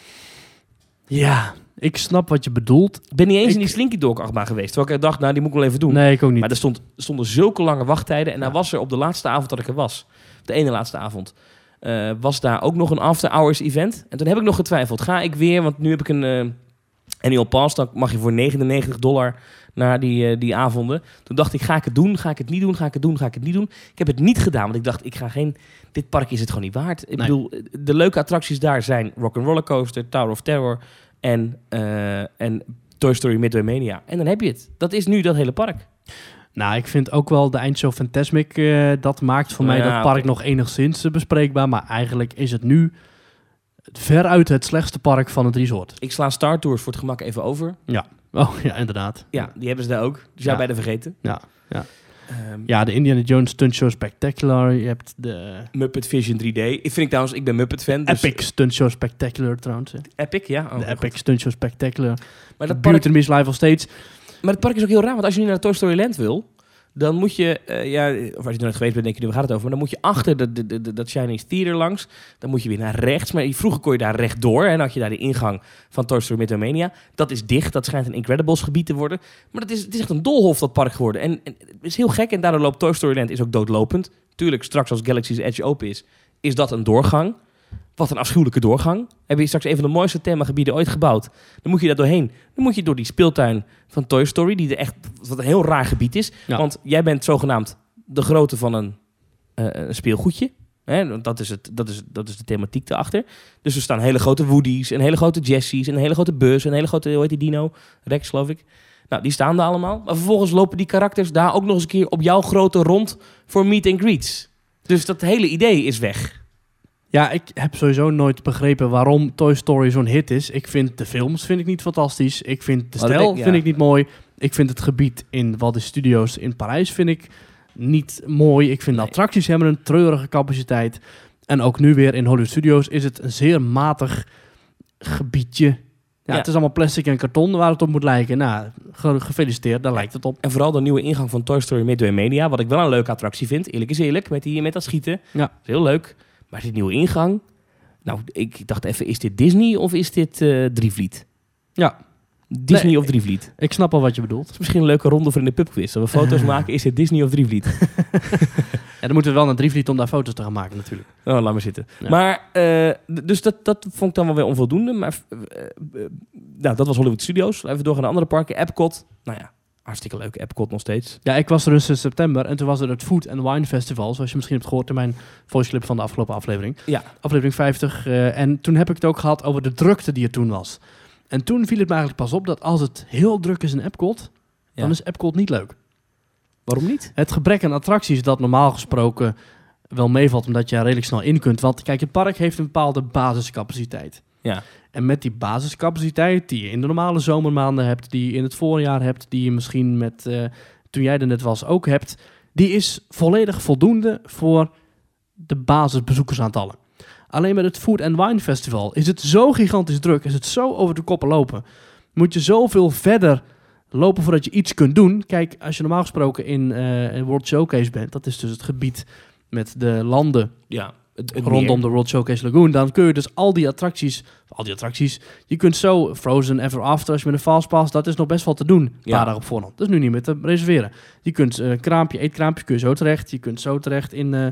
Ja, ik snap wat je bedoelt. Ik ben niet eens Ik- in die Slinky Dog achtbaan geweest. Terwijl ik dacht, nou, die moet ik wel even doen. Nee, ik ook niet. Maar er, stond, stonden zulke lange wachttijden. En Ja. daar was er op de laatste avond dat ik er was, de ene laatste avond, eh, was daar ook nog een after-hours event. En toen heb ik nog getwijfeld, ga ik weer, want nu heb ik een eh annual pass, dan mag je voor 99 dollar naar die, eh, die avonden. Toen dacht ik, ga ik het doen, ga ik het niet doen, ga ik het doen, ga ik het niet doen. Ik heb het niet gedaan, want ik dacht, ik ga geen, dit park is het gewoon niet waard. Ik Nee. bedoel, de leuke attracties daar zijn Rock'n'Roller Coaster, Tower of Terror en, eh, en Toy Story Midway Mania. En dan heb je het. Dat is nu dat hele park. Nou, ik vind ook wel de eindshow Fantasmic, eh, dat maakt voor mij dat park nog enigszins bespreekbaar. Maar eigenlijk is het nu veruit het slechtste park van het resort. Ik sla Star Tours voor het gemak even over. Oh ja, inderdaad. Ja, die hebben ze daar ook. Zou Ja. bijna vergeten. Ja, ja. Ehm, Ja, de Indiana Jones Stunt Show Spectacular. Je hebt de Muppet Vision 3D. Ik vind ik trouwens, ik ben Muppet fan. Dus Epic Stunt Show Spectacular trouwens. hè. Epic, ja. Oh, de. Epic Stunt Show Spectacular. Maar dat, Beauty park, and the Beast Live Stage. maar het park is ook heel raar, want als je nu naar Toy Story Land wil, dan moet je, eh, ja, of als je er nooit geweest bent, denk je, nu waar gaat het over? Maar dan moet je achter de, de- dat Chinese Theater langs, dan moet je weer naar rechts. Maar vroeger kon je daar rechtdoor, en had je daar de ingang van Toy Story. Dat is dicht, dat schijnt een Incredibles gebied te worden. Maar dat is, het is echt een dolhof, dat park geworden. En, en het is heel gek, en daardoor loopt Toy Story Land is ook doodlopend. Tuurlijk, straks als Galaxy's Edge open is, is dat een doorgang. Wat een afschuwelijke doorgang. Heb je straks een van de mooiste themagebieden ooit gebouwd. Dan moet je daar doorheen. Dan moet je door die speeltuin van Toy Story, die er echt wat een heel raar gebied is. Ja. Want jij bent zogenaamd de grootte van een, eh, een speelgoedje. Hè, dat, is het, dat, is, dat is de thematiek erachter. Dus er staan hele grote Woody's, en hele grote Jessie's, en een hele grote Buzz, en een hele grote, hoe heet die dino? Rex, geloof ik. Nou, die staan daar allemaal. Maar vervolgens lopen die karakters daar ook nog eens een keer op jouw grote rond voor meet and greets. Dus dat hele idee is weg. Ja, ik heb sowieso nooit begrepen waarom Toy Story zo'n hit is. Ik vind de films vind ik niet fantastisch. Ik vind de stijl ik- ja. vind ik niet mooi. Ik vind het gebied in Walt Disney Studios in Parijs vind ik niet mooi. Ik vind de attracties hebben een treurige capaciteit. En ook nu weer in Hollywood Studios is het een zeer matig gebiedje. Ja, Ja. Het is allemaal plastic en karton waar het op moet lijken. Nou, ge- gefeliciteerd, daar lijkt het op. En vooral de nieuwe ingang van Toy Story Midway Mania, wat ik wel een leuke attractie vind. Eerlijk is eerlijk, met, die, met dat schieten. Ja. is heel leuk. Maar die nieuwe ingang... Nou, ik dacht even, is dit Disney of is dit eh Drievliet? Ja, Disney Nee. of Drievliet? ik snap al wat je bedoelt. Dat is misschien een leuke ronde voor in de pubquiz. Dat we foto's maken, is dit Disney of Drievliet? Ja, dan moeten we wel naar Drievliet om daar foto's te gaan maken natuurlijk. Oh, laat maar zitten. Ja. Maar, eh, dus dat, dat vond ik dan wel weer onvoldoende. Maar eh, nou, dat was Hollywood Studios. Even doorgaan naar andere parken. Epcot. Nou ja, hartstikke leuk. Epcot nog steeds. Ja, ik was er dus in september en toen was er het Food and Wine Festival, zoals je misschien hebt gehoord in mijn voice clip van de afgelopen aflevering. Ja. Aflevering 50. eh, en toen heb ik het ook gehad over de drukte die er toen was. En toen viel het me eigenlijk pas op dat als het heel druk is in Epcot, Ja. dan is Epcot niet leuk. Waarom niet? Het gebrek aan attracties dat normaal gesproken wel meevalt, omdat je er redelijk snel in kunt. Want kijk, het park heeft een bepaalde basiscapaciteit. Ja. En met die basiscapaciteit die je in de normale zomermaanden hebt, die je in het voorjaar hebt, die je misschien met, eh, toen jij er net was ook hebt, die is volledig voldoende voor de basisbezoekersaantallen. Alleen met het Food and Wine Festival is het zo gigantisch druk, is het zo over de koppen lopen. Moet je zoveel verder lopen voordat je iets kunt doen. Kijk, als je normaal gesproken in eh, World Showcase bent, dat is dus het gebied met de landen Ja. Het, het rondom meer. de World Showcase Lagoon, dan kun je dus al die attracties, al die attracties, je kunt zo Frozen Ever After als je met een fastpass, dat is nog best wel te doen, een Ja. paar dagen op voorhand. Dat is nu niet meer te reserveren. Je kunt eh kraampje, eetkraampje kun je zo terecht, je kunt zo terecht in, eh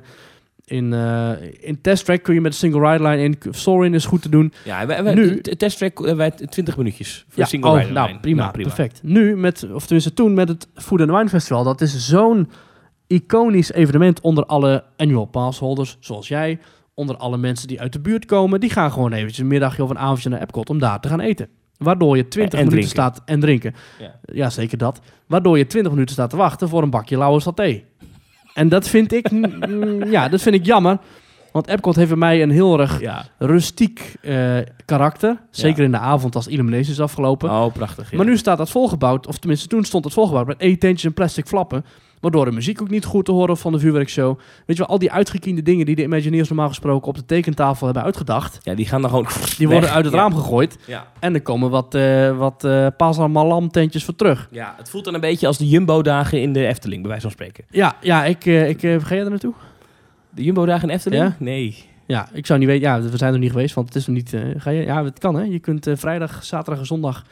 in, eh in Test Track kun je met een single ride line in, Soarin is goed te doen. Ja, wij, wij, Nu- de testtrack hebben wij 20 minuutjes voor Ja, single oh, rider nou, line. prima, perfect. Nu met, of tenminste toen met het Food and Wine Festival, dat is zo'n iconisch evenement onder alle annual pass holders, zoals jij, onder alle mensen die uit de buurt komen, die gaan gewoon eventjes een middagje of een avondje naar Epcot om daar te gaan eten. Waardoor je 20 En- en minuten drinken. staat en drinken. Ja. Ja, zeker dat. Waardoor je 20 minuten staat te wachten voor een bakje lauwe saté. En dat vind ik, mm, ja, dat vind ik jammer. Want Epcot heeft bij mij een heel erg Ja. rustiek eh, karakter. Zeker in de avond als Illumination is afgelopen. Oh, prachtig. ja. Maar nu staat dat volgebouwd, of tenminste toen stond het volgebouwd met eetentjes en plastic flappen. Waardoor de muziek ook niet goed te horen van de vuurwerkshow. Weet je wel, al die uitgekiende dingen die de Imagineers normaal gesproken op de tekentafel hebben uitgedacht. Ja, die gaan dan gewoon... Die worden uit het Ja. raam gegooid. Ja. En er komen wat, eh wat eh Pasar tentjes voor terug. ja, het voelt dan een beetje als de Jumbo-dagen in de Efteling, bij wijze van spreken. Ja, ja ik, eh, ik eh, ga jij er naartoe? De Jumbo-dagen in Efteling? Ja? Nee. Ja, ik zou niet weten. Ja, we zijn er niet geweest, want het is nog niet. ga je? Ja, het kan hè. Je kunt vrijdag, zaterdag en zondag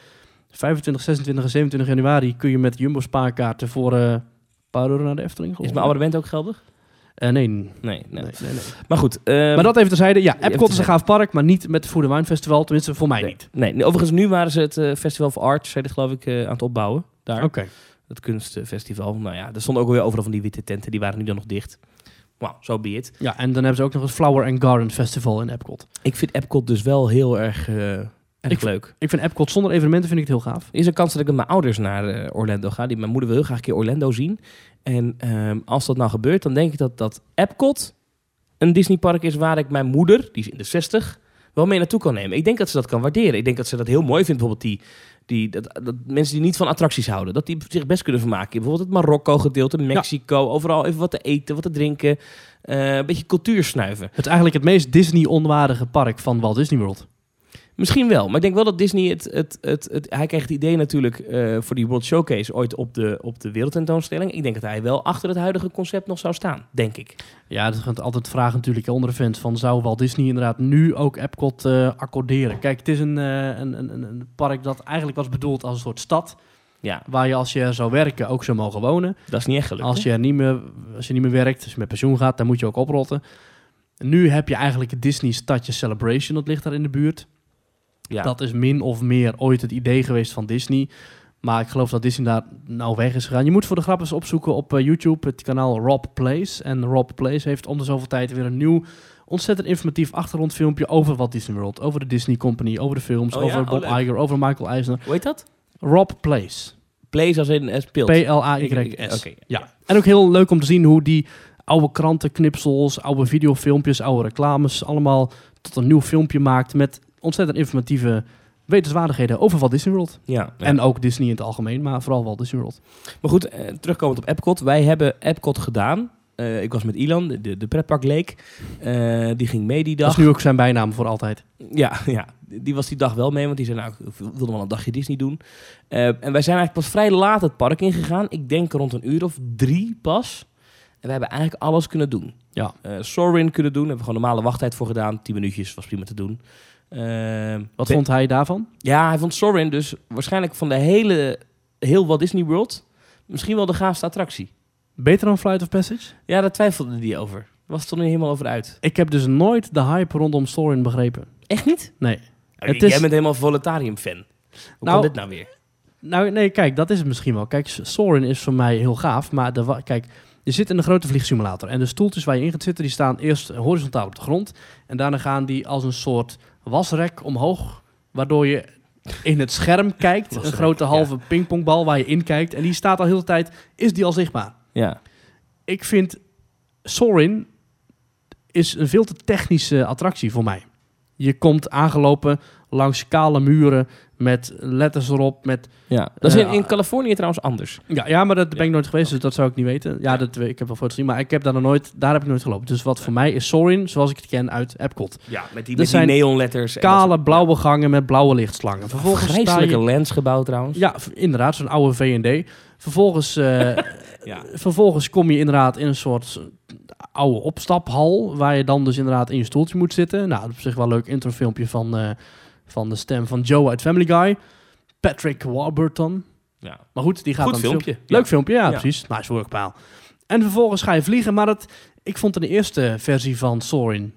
25, 26 en 27 januari kun je met Jumbo spaarkaarten voor paar euro naar de Efteling. Is mijn abonnement ook geldig? Eh, nee, nee, Nee, nee. nee, nee. Maar goed. ehm, maar dat even terzijde. Ja, Epcot is een gaaf park, maar niet met het Food and Wine Festival. Tenminste, voor mij nee. niet. Nee, overigens nu waren ze het eh, Festival of Art, zei dit geloof ik, eh, aan het opbouwen. Daar, Oké. het kunstfestival. Nou ja, er stonden ook weer overal van die witte tenten, die waren nu dan nog dicht. Wauw, zo be it. Ja, en dan hebben ze ook nog het Flower and Garden Festival in Epcot. Ik vind Epcot dus wel heel erg, erg Ik- leuk. Ik vind Epcot zonder evenementen vind ik het heel gaaf. Er is een kans dat ik met mijn ouders naar eh, Orlando ga. Die, mijn moeder wil heel graag een keer Orlando zien. En ehm, als dat nou gebeurt, dan denk ik dat, dat Epcot een Disneypark is waar ik mijn moeder, die is in de 60, wel mee naartoe kan nemen. Ik denk dat ze dat kan waarderen. Ik denk dat ze dat heel mooi vindt. Bijvoorbeeld die, die, dat, dat mensen die niet van attracties houden, dat die zich best kunnen vermaken. Bijvoorbeeld het Marokko gedeelte, Mexico, overal even wat te eten, wat te drinken. eh, een beetje cultuur snuiven. Het is eigenlijk het meest Disney-onwaardige park van Walt Disney World. Misschien wel, maar ik denk wel dat Disney het... het, het, het hij kreeg het idee natuurlijk eh, voor die World Showcase ooit op de, op de wereldtentoonstelling. Ik denk dat hij wel achter het huidige concept nog zou staan, denk ik. Ja, dat gaat altijd vragen natuurlijk onder de fans van zou Walt Disney inderdaad nu ook Epcot eh, accorderen? Kijk, het is een, eh, een, een, een park dat eigenlijk was bedoeld als een soort stad Ja, waar je als je zou werken ook zou mogen wonen. dat is niet echt gelukt. Als je, niet meer, als je niet meer werkt, als je met pensioen gaat, dan moet je ook oprotten. Nu heb je eigenlijk het Disney Stadje Celebration, dat ligt daar in de buurt. Ja. Dat is min of meer ooit het idee geweest van Disney. Maar ik geloof dat Disney daar nou weg is gegaan. Je moet voor de grap eens opzoeken op eh, YouTube het kanaal Rob Plays. En Rob Plays heeft om de zoveel tijd weer een nieuw, ontzettend informatief achtergrondfilmpje over Walt Disney World. Over de Disney Company, over de films, Oh over Oh, Bob. Iger, over Michael Eisner. Hoe heet dat? Rob Plays. Plays als in eh, speelt. P-L-A-Y-S. Oké, Ja. En ook heel leuk om te zien hoe die oude krantenknipsels, oude videofilmpjes, oude reclames allemaal tot een nieuw filmpje maakt met ontzettend informatieve wetenswaardigheden over Walt Disney World. Ja, ja. En ook Disney in het algemeen, maar vooral Walt Disney World. Maar goed, eh, terugkomend op Epcot. Wij hebben Epcot gedaan. Eh, ik was met Ilan, de, de pretpark leek. Eh, die ging mee die dag. Dat is nu ook zijn bijnaam voor altijd. Ja, ja, die was die dag wel mee, want die zei nou, ik wilde wel een dagje Disney doen. En wij zijn eigenlijk pas vrij laat het park ingegaan. Ik denk rond een uur of drie pas. En we hebben eigenlijk alles kunnen doen. Ja. Sorin kunnen doen, hebben we gewoon normale wachttijd voor gedaan. 10 minuutjes, was prima te doen. Eh, Wat vond hij daarvan? Ja, hij vond Sorin dus waarschijnlijk van de hele, heel Walt Disney World misschien wel de gaafste attractie. Beter dan Flight of Passage? Ja, daar twijfelde hij over. Was het er niet helemaal over uit. Ik heb dus nooit de hype rondom Sorin begrepen. Echt niet? Nee. Het Het is- Jij bent helemaal Voletarium-fan. Hoe Nou, kan dit nou weer? Nou, nee, kijk, dat is het misschien wel. Kijk, Sorin is voor mij heel gaaf, maar de, kijk, je zit in een grote vliegsimulator en de stoeltjes waar je in gaat zitten, die staan eerst horizontaal op de grond en daarna gaan die als een soort wasrek omhoog, waardoor je in het scherm kijkt, een grote ja. halve pingpongbal waar je in kijkt en die staat al heel de tijd, is die al zichtbaar. Ja. Ik vind Sorin is een veel te technische attractie voor mij. Je komt aangelopen langs kale muren met letters erop, met Ja, dat is in, Eh, in Californië trouwens anders. ja, ja, maar dat ben ik nooit geweest, dus dat zou ik niet weten. Ja, dat, weet- ik heb wel foto's gezien, maar ik heb daar nog nooit, daar heb ik nooit gelopen. Dus wat voor mij is Sorin, zoals ik het ken uit Epcot. Ja, met die, met die neonletters. en dat Kale, blauwe gangen met blauwe lichtslangen. Vervolgens Vreselijke je... lensgebouw trouwens. Ja, inderdaad, zo'n oude V&D. Vervolgens, eh, Ja. vervolgens kom je inderdaad in een soort oude opstaphal, waar je dan dus inderdaad in je stoeltje moet zitten. Nou, dat is op zich wel een leuk introfilmpje van, eh, van de stem van Joe uit Family Guy. Patrick Warburton. Ja. Maar goed, die gaat Goed dan filmpje. film- Leuk Ja. filmpje, ja, Ja. precies. Nice workpaal. En vervolgens ga je vliegen, maar dat, ik vond in de eerste versie van Sorin,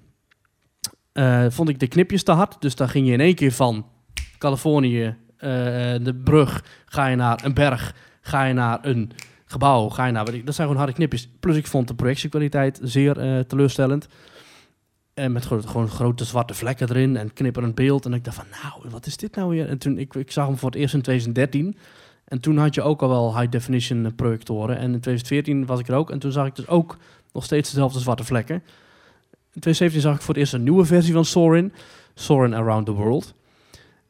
eh, vond ik de knipjes te hard. Dus dan ging je in één keer van Californië, eh, de brug, ga je naar een berg, ga je naar een gebouw, ga je naar... Dat zijn gewoon harde knipjes. Plus ik vond de projectiekwaliteit zeer eh, teleurstellend. En met gewoon, grote zwarte vlekken erin en knipperend beeld. En ik dacht van, nou, wat is dit nou weer? En toen, ik, ik zag hem voor het eerst in 2013. En toen had je ook al wel high definition eh, projectoren. En in 2014 was ik er ook. En toen zag ik dus ook nog steeds dezelfde zwarte vlekken. In 2017 zag ik voor het eerst een nieuwe versie van Sorin. Sorin Around the World.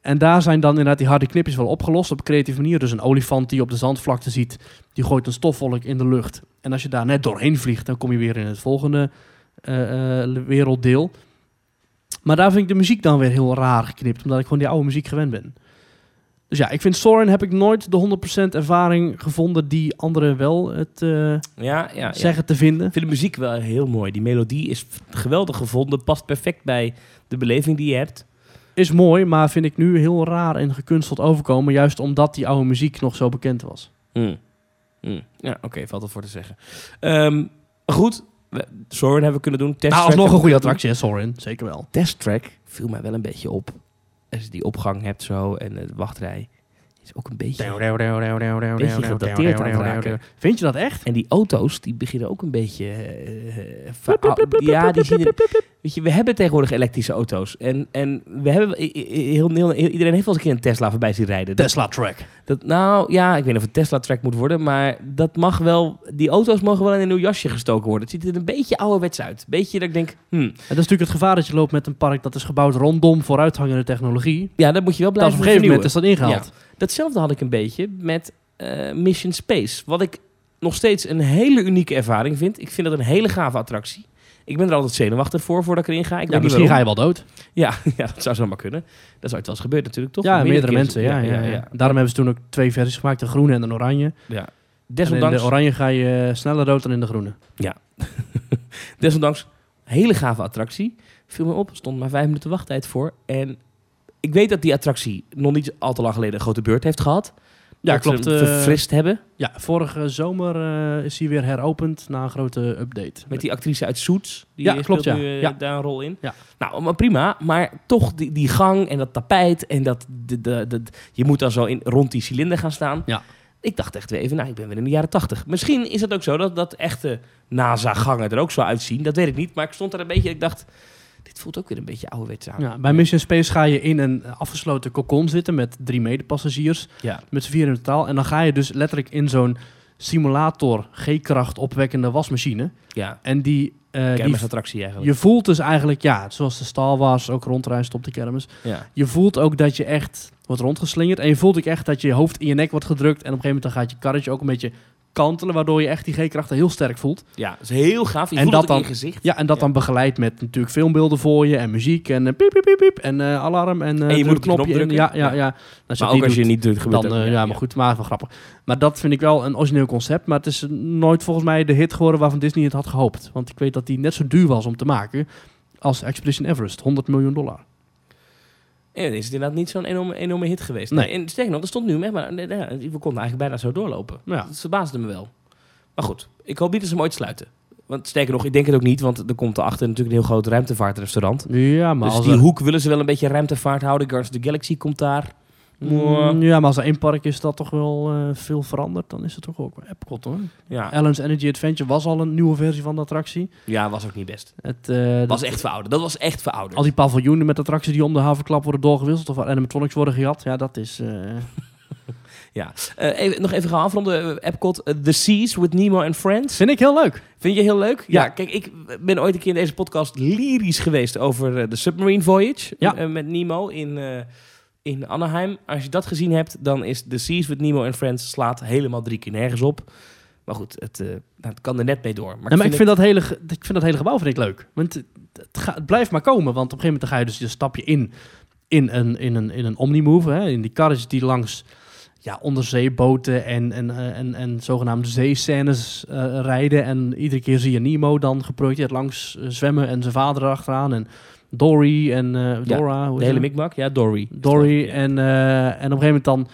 En daar zijn dan inderdaad die harde knipjes wel opgelost op een creatieve manier. Dus een olifant die je op de zandvlakte ziet, die gooit een stofwolk in de lucht. En als je daar net doorheen vliegt, dan kom je weer in het volgende werelddeel. Maar daar vind ik de muziek dan weer heel raar geknipt, omdat ik gewoon die oude muziek gewend ben. Dus ja, ik vind Soren heb ik nooit de 100% ervaring gevonden die anderen wel het eh, Ja, ja, ja. zeggen te vinden. Ik vind de muziek wel heel mooi. Die melodie is geweldig gevonden. Past perfect bij de beleving die je hebt. Is mooi, maar vind ik nu heel raar en gekunsteld overkomen. Juist omdat die oude muziek nog zo bekend was. Hmm. Hmm. Ja, oké, valt er voor te zeggen. Ehm, goed, Soren hebben we kunnen doen. Test Nou, alsnog een goede attractie, hè, Soren. Zeker wel. Test Track viel mij wel een beetje op. Als je die opgang hebt zo en de wachtrij. Is ook een beetje... Beetje gedateerd aan het raken. Vind je dat echt? En die auto's, die beginnen ook een beetje... eh, ja, die zien er, Weet je, we hebben tegenwoordig elektrische auto's. En, en we hebben, heel, heel, iedereen heeft wel eens een keer een Tesla voorbij zien rijden. Dat, Tesla Track. dat, nou ja, ik weet niet of het Tesla-track moet worden. Maar dat mag wel... Die auto's mogen wel in een nieuw jasje gestoken worden. Het ziet er een beetje ouderwets uit. Beetje dat ik denk... Hm, En dat is natuurlijk het gevaar dat je loopt met een park dat is gebouwd rondom vooruithangende technologie. ja, dat moet je wel Dat op blijven een gegeven moment is dat ingehaald. Datzelfde had ik een beetje met eh, Mission Space. Wat ik nog steeds een hele unieke ervaring vind. Ik vind dat een hele gave attractie. Ik ben er altijd zenuwachtig voor, voordat ik erin ga. Ik Ja, misschien ga je wel dood. Ja, ja, dat zou zomaar kunnen. Dat is ooit wel eens gebeurd natuurlijk, toch? Ja, meerdere mensen. Ja, ja, ja, Daarom hebben ze toen ook twee versies gemaakt. De groene en de oranje. En in Desondanks, de oranje ga je eh, sneller dood dan in de groene. desondanks, hele gave attractie. Viel me op, stond maar vijf minuten wachttijd voor. En ik weet dat die attractie nog niet al te lang geleden een grote beurt heeft gehad. Ja, dat klopt. Ze eh, verfrist hebben. ja, vorige zomer eh, is hij weer heropend na een grote update. Met die actrice uit Suits. Die Ja, speelt klopt, ja. nu eh, Ja. daar een rol in. Ja. Nou, maar prima. Maar toch die, die gang en dat tapijt en dat... De, de, de, je moet dan zo in, rond die cilinder gaan staan. Ja. Ik dacht echt weer even, nou, ik ben weer in de jaren tachtig. Misschien is het ook zo dat, dat echte NASA-gangen er ook zo uitzien. Dat weet ik niet. Maar ik stond er een beetje... Ik dacht, dit voelt ook weer een beetje ouderwets aan. Ja, bij Mission Space ga je in een afgesloten cocon zitten met drie medepassagiers. Ja. Met z'n vier in totaal. En dan ga je dus letterlijk in zo'n simulator G-kracht opwekkende wasmachine. Ja, En die, eh, die kermisattractie eigenlijk. je voelt dus eigenlijk, ja, zoals de Star Wars ook rondreist op de kermis. Ja. Je voelt ook dat je echt wordt rondgeslingerd. En je voelt ook echt dat je hoofd in je nek wordt gedrukt. En op een gegeven moment dan gaat je karretje ook een beetje kantelen. Waardoor je echt die G-krachten heel sterk voelt. ja, dat is heel gaaf. Je En voelt dat ook in dan- je gezicht. Ja, en dat Ja. dan begeleid met natuurlijk filmbeelden voor je. En muziek en eh, piep, piep, piep, piep. En eh, alarm. En, En je moet op druk die knop in. drukken. Ja, ja, Ja. ja. Als Maar je ook als je doet, niet gebeurt dan, ja, maar goed, maar wel grappig. Maar dat vind ik wel een origineel concept. Maar het is nooit volgens mij de hit geworden waarvan Disney het had gehoopt. Want ik weet dat die net zo duur was om te maken als Expedition Everest. 100 miljoen dollar. En dan is het inderdaad niet zo'n enorme, enorme hit geweest. Nee. En sterker nog, er stond nu echt maar... nee, nee, We konden eigenlijk bijna zo doorlopen. Ja. Dat verbaasde me wel. Maar goed, ik hoop niet dat ze hem ooit sluiten. Want sterker nog, ik denk het ook niet, want er komt erachter natuurlijk een heel groot ruimtevaartrestaurant. Ja, maar dus als die er, hoek willen ze wel een beetje ruimtevaart houden. Guardians of the Galaxy komt daar. Mm, ja, maar als er één park is dat toch wel eh, veel verandert, dan is het toch ook Epcot hoor. Ja, Ellen's Energy Adventure was al een nieuwe versie van de attractie. ja was ook niet best. Het, eh, was echt verouderd. Dat was echt verouderd. Al die paviljoenen met attracties die om de havenklap worden doorgewisseld of waar animatronics worden gejat. Ja, dat is... eh, Ja. Even, nog even gaan afronden. Epcot, The Seas with Nemo and Friends. vind ik heel leuk. Vind je heel leuk? Ja. Ja. kijk, ik ben ooit een keer in deze podcast lyrisch geweest over de Submarine Voyage Ja. met Nemo in, in Anaheim. Als je dat gezien hebt, dan is The Seas with Nemo and Friends slaat helemaal drie keer nergens op. Maar goed, het, eh, nou, het kan er net mee door. Maar, Ja, maar ik vind, dat hele, ik vind dat hele gebouw vind ik leuk. Want het, het, blijft maar komen. Want op een gegeven moment ga je dus je stapje in in een, in een, in een omnimove. Hè, in die karretjes die langs ja, onderzeeboten en, en, eh, en, en zogenaamde zeescènes eh, rijden. En iedere keer zie je Nemo dan geprojecteerd langs zwemmen en zijn vader erachteraan. En Dory en eh, Ja, Dora. hoe de hele mikmak, ja, Dory. Dory. En, eh, en op een gegeven moment dan,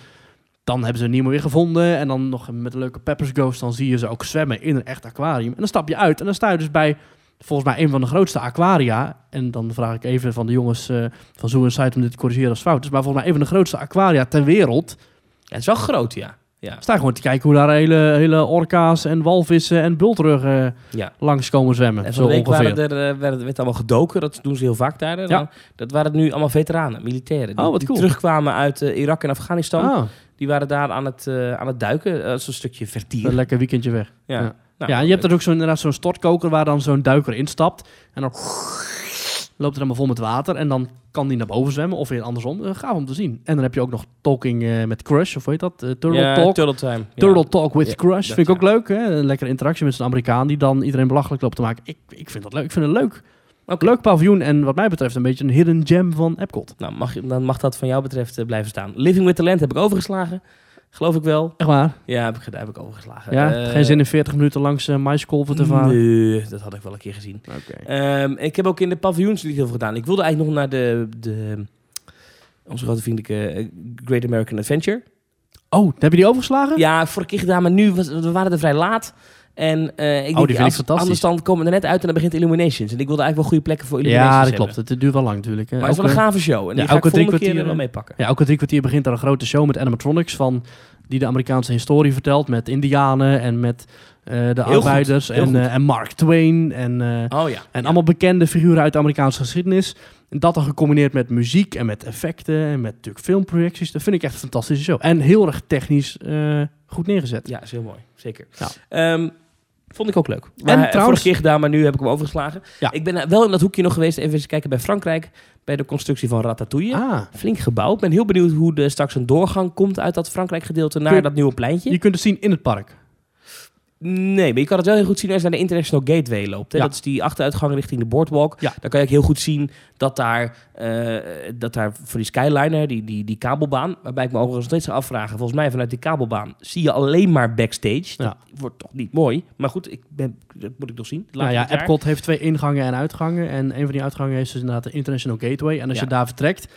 dan hebben ze Nemo weer gevonden. En dan nog met een leuke Peppers Ghost, dan zie je ze ook zwemmen in een echt aquarium. En dan stap je uit en dan sta je dus bij volgens mij een van de grootste aquaria. En dan vraag ik even van de jongens eh, van Zoo Insight om dit te corrigeren als fout is. Maar volgens mij een van de grootste aquaria ter wereld. Ja, het is wel groot, ja. Ja. Sta gewoon te kijken hoe daar hele, hele orka's en walvissen en bultruggen Ja. langs komen zwemmen. En zo week ongeveer. waren er, eh, werd, werd allemaal gedoken. Dat doen ze heel vaak daar. En Ja. dan- Dat waren nu allemaal veteranen, militairen. Die, Oh, wat die cool. terugkwamen uit eh, Irak en Afghanistan. Ah, Die waren daar aan het, eh, aan het duiken. Dat is een stukje vertier. een lekker weekendje weg. Ja. Ja. Nou, en je hebt er ook zo'n inderdaad zo'n stortkoker waar dan zo'n duiker instapt. En dan loopt het helemaal vol met water. En dan kan die naar boven zwemmen. Of weer andersom. Uh, gaaf om te zien. En dan heb je ook nog talking eh, met Crush. Of hoe heet dat? Eh, Turtle ja, Talk. Turtle Time. Ja. Turtle Talk with Ja, Crush. Vind ik ook leuk. Hè? Een lekkere interactie met zo'n Amerikaan die dan iedereen belachelijk loopt te maken. Ik, ik vind dat leuk. Ik vind het leuk. Leuk paviljoen. En wat mij betreft een beetje een hidden gem van Epcot. Nou, mag, dan mag dat van jou betreft eh, blijven staan. Living with Talent heb ik overgeslagen. Geloof ik wel. Echt waar? Ja, heb ik, gedaan, heb ik overgeslagen. Ja, Eh, geen zin in 40 minuten langs uh, maiskolven te varen? Nee, dat had ik wel een keer gezien. Ehm, ik heb ook in de paviljoens niet heel veel gedaan. Ik wilde eigenlijk nog naar de, de onze grote vriendelijke eh, Great American Adventure. Oh, heb je die overgeslagen? Ja, vorige keer gedaan, maar nu was, we waren er vrij laat. En eh ik die denk, als- fantastisch. anders dan komen we er net uit en dan begint Illuminations. En ik wilde eigenlijk wel goede plekken voor Illuminations Ja, dat hebben. klopt. Het duurt wel lang natuurlijk. Hè. Maar het is wel een Elke- gave show. En die Ja, ga ik elke volgende keer kwartier, er wel eh, meepakken. Ja, elke drie kwartier begint er een grote show met animatronics van die de Amerikaanse historie vertelt met Indianen en met eh, de Heel arbeiders goed, en, eh, en Mark Twain en, eh, Oh ja. en allemaal bekende figuren uit de Amerikaanse geschiedenis. En dat dan gecombineerd met muziek en met effecten en met natuurlijk filmprojecties. Dat vind ik echt een fantastische show. En heel erg technisch eh, goed neergezet. Ja, is heel mooi. Zeker. Ja. Ehm, vond ik ook leuk. Maar, En eh, trouwens- vorige keer gedaan, maar nu heb ik hem overgeslagen. Ja. Ik ben wel in dat hoekje nog geweest. Even eens kijken bij Frankrijk. Bij de constructie van Ratatouille. Ah, Flink gebouwd. Ik ben heel benieuwd hoe er straks een doorgang komt uit dat Frankrijk gedeelte naar dat nieuwe pleintje. je kunt het zien in het park. Nee, maar je kan het wel heel goed zien als je naar de International Gateway loopt. Hè? Ja. Dat is die achteruitgang richting de boardwalk. Ja. Dan kan je ook heel goed zien dat daar, eh, dat daar voor die Skyliner, die, die, die kabelbaan, waarbij ik me overigens nog steeds ga afvragen, volgens mij vanuit die kabelbaan zie je alleen maar backstage. Ja. Dat wordt toch niet mooi. Maar goed, ik ben, dat moet ik nog zien. Nou ja, Epcot heeft twee ingangen en uitgangen. En een van die uitgangen is dus inderdaad de International Gateway. En als je daar vertrekt,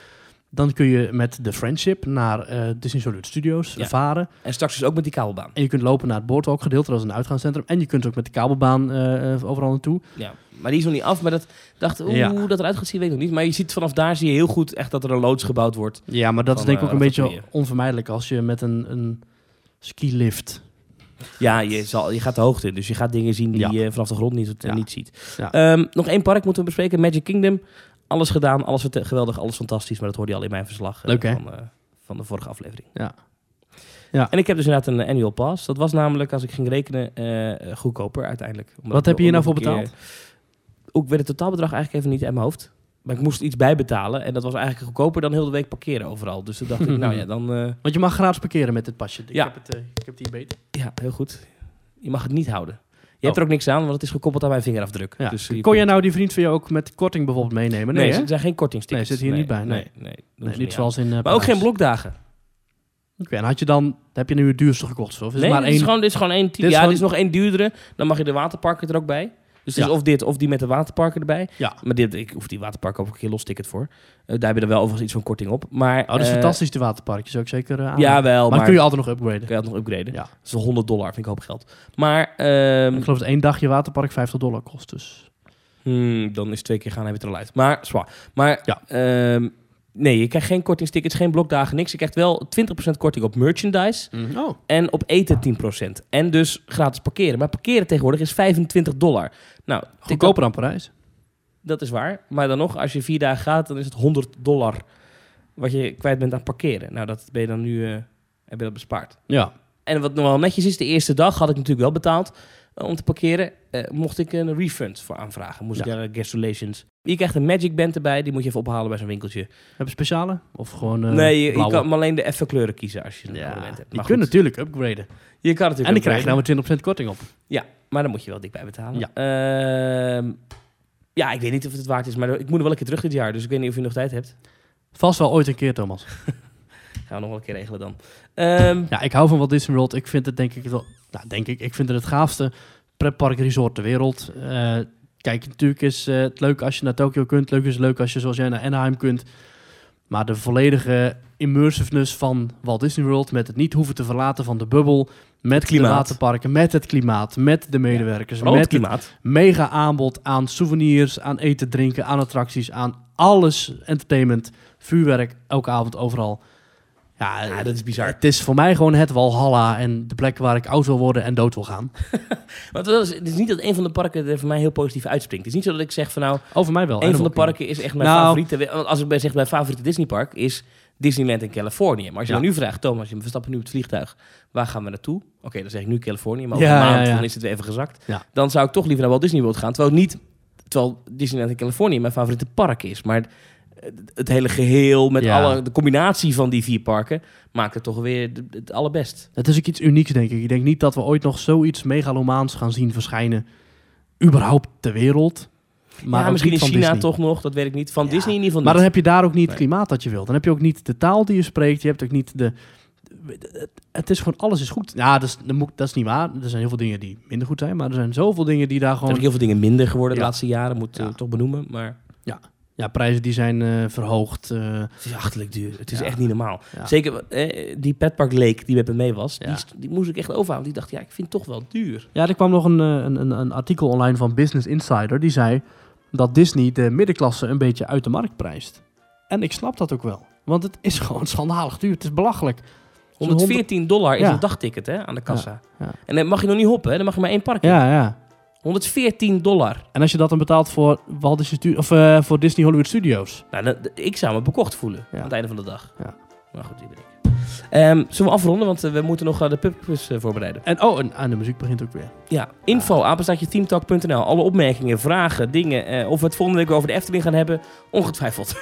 dan kun je met de Friendship naar eh, Disney Studios Ja. varen. En straks dus ook met die kabelbaan. En je kunt lopen naar het boardwalk gedeelte, dat is een uitgaanscentrum. En je kunt ook met de kabelbaan eh, overal naartoe. Ja. Maar die is nog niet af. Maar dat dacht, hoe Ja. dat eruit gaat zien, weet ik nog niet. Maar je ziet vanaf daar zie je heel goed echt dat er een loods gebouwd wordt. Ja, maar dat Van, is denk ik eh, ook een beetje onvermijdelijk als je met een, een skilift... Ja, je, zal, je gaat de hoogte in. Dus je gaat dingen zien die Ja. je vanaf de grond niet, Ja. niet ziet. Ja. Ehm, nog één park moeten we bespreken. Magic Kingdom. Alles gedaan, alles geweldig, alles fantastisch. Maar dat hoorde je al in mijn verslag eh, Leuk, hè? van, eh, van de vorige aflevering. Ja. Ja. En ik heb dus inderdaad een annual pass. Dat was namelijk, als ik ging rekenen, eh, goedkoper uiteindelijk. Omdat Wat heb je hier nou voor keer- betaald? Ook werd het totaalbedrag eigenlijk even niet uit mijn hoofd. Maar ik moest iets bijbetalen. En dat was eigenlijk goedkoper dan heel de week parkeren overal. Dus toen dacht ik, nou ja, dan... eh, Want je mag gratis parkeren met dit pasje. Ik Ja. heb het, eh, ik heb het hier beter. ja, heel goed. Je mag het niet houden. Je Oh. hebt er ook niks aan, want het is gekoppeld aan mijn vingerafdruk. Ja. Dus je Kon jij nou die vriend van je ook met korting bijvoorbeeld meenemen? Nee, Nee, er zijn geen kortingstickets. Nee, zit hier niet bij, nee. Nee, niet zoals in... eh, Maar ook geen blokdagen. Oké, en had je dan... Heb je nu het duurste gekocht? Of is Nee, het maar dit, één... is gewoon, dit is gewoon één. Dit Ja, gewoon- dit is nog één duurdere. Dan mag je de waterparken er ook bij. Dus het is of dit of die met de waterparken erbij. Ja. Maar dit, ik hoef die waterparken ook een keer los ticket voor. Eh, daar heb je er wel overigens iets van korting op. Maar, Oh, dat is eh, fantastisch, de waterparkjes ook zeker uh, Ja, wel. Maar, Maar, kun je altijd nog upgraden. kun je altijd nog upgraden. Ja. Dat is wel 100 dollar, vind ik hoop geld. Maar ehm, Ik geloof dat één dagje waterpark 50 dollar kost. Dus. hmm, dan is twee keer gaan, heb je het er al uit. Maar zwaar. Maar Ja. ehm, nee, je krijgt geen kortingstickets, geen blokdagen, niks. Je krijgt wel 20% korting op merchandise. Oh. En op eten 10%. En dus gratis parkeren. Maar parkeren tegenwoordig is 25 dollar. Nou, Goedkoper dan Parijs. Dat is waar. Maar dan nog, als je vier dagen gaat, dan is het 100 dollar wat je kwijt bent aan parkeren. Nou, dat ben je dan nu eh, heb je dat bespaard. Ja. En wat nog wel netjes is, de eerste dag had ik natuurlijk wel betaald eh, om te parkeren. Eh, mocht ik een refund voor aanvragen. Moest Ja. ik guest relations. Je krijgt een Magic Band erbij, die moet je even ophalen bij zo'n winkeltje. Heb je speciale? Of gewoon eh nee, je, je kan maar alleen de effe kleuren kiezen als je een Ja, abonnement hebt. Maar kunnen goed, natuurlijk upgraden. je kan natuurlijk En die krijg je nou met 20% korting op. Ja, maar dan moet je wel dik bij betalen. Ja. Ehm, ja, ik weet niet of het het waard is, maar ik moet er wel een keer terug dit jaar. Dus ik weet niet of je nog tijd hebt. Vast wel ooit een keer, Thomas. Gaan we nog wel een keer regelen dan. Ehm, Ja, ik hou van Walt Disney World. Ik vind het denk ik wel... Nou, denk ik. Ik vind het het gaafste pretpark resort ter wereld. Eh, kijk, natuurlijk is eh, het leuk als je naar Tokyo kunt. Leuk is het leuk als je zoals jij naar Anaheim kunt. Maar de volledige immersiveness van Walt Disney World... met het niet hoeven te verlaten van de bubbel... met de waterparken, met het klimaat, met de medewerkers... vooral met het het klimaat. mega aanbod aan souvenirs, aan eten, drinken, aan attracties, aan alles entertainment, vuurwerk, elke avond overal. Ja, Ja, dat is bizar. Het is voor mij gewoon het Walhalla en de plek waar ik oud wil worden en dood wil gaan. Maar het is, het is niet dat een van de parken er voor mij heel positief uitspringt. Het is niet zo dat ik zeg van nou, Over mij wel. een van de parken is echt mijn Nou. favoriete. Want Als ik bij zeg mijn favoriete Disneypark is Disneyland in Californië. Maar als je Ja. me nu vraagt, Thomas, je- we stappen nu op het vliegtuig. Waar gaan we naartoe? Oké, dan zeg ik nu Californië, maar over Ja, een maand dan is het weer even gezakt. Dan zou ik toch liever naar Walt Disney World gaan. Terwijl, niet, terwijl Disneyland in Californië mijn favoriete park is. Maar het- hele geheel met Ja. alle, de combinatie van die vier parken maakt het toch weer het allerbest. Het is ook iets unieks, denk ik. Ik denk niet dat we ooit nog zoiets megalomaans gaan zien verschijnen. Überhaupt ter wereld. Maar ja, misschien in China Disney. toch nog, dat weet ik niet. Van Ja. Disney in ieder geval Maar dan heb je daar ook niet het klimaat dat je wilt. Dan heb je ook niet de taal die je spreekt. Je hebt ook niet de... het- is gewoon, alles is goed. Ja, dat is, dat moet- dat is niet waar. Er zijn heel veel dingen die minder goed zijn. Maar er zijn zoveel dingen die daar Er zijn gewoon... heel veel dingen minder geworden de laatste jaren, moet toch benoemen. Maar Ja, prijzen die zijn eh, verhoogd. eh, het is achterlijk duur. Het is Ja. echt niet normaal. Ja. Zeker eh, die petpark Lake die met me mee was, Ja. die, die moest ik echt overhalen. Die dacht, ja, ik vind het toch wel duur. Ja, er kwam nog een, eh, een, een, een artikel online van Business Insider. Die zei dat Disney de middenklasse een beetje uit de markt prijst. En ik snap dat ook wel. Want het is gewoon schandalig duur. Het is belachelijk. Zo'n 114 dollar is Ja. een dagticket hè, aan de kassa. ja. En dan mag je nog niet hoppen, hè? dan mag je maar één park in. Ja, ja. 114 dollar. En als je dat dan betaalt voor, Walt Disney of, eh, voor Disney Hollywood Studios. Nou, ik zou me bekocht voelen Ja. aan het einde van de dag. Ja. Maar goed, die ben ik. Zullen we afronden, want eh, we moeten nog eh, de pubquiz voorbereiden. En oh, en, en de muziek begint ook weer. Ja, info, apenstaatje teamtalk.nl. Alle opmerkingen, vragen, dingen, of we het volgende week over de Efteling gaan hebben, ongetwijfeld.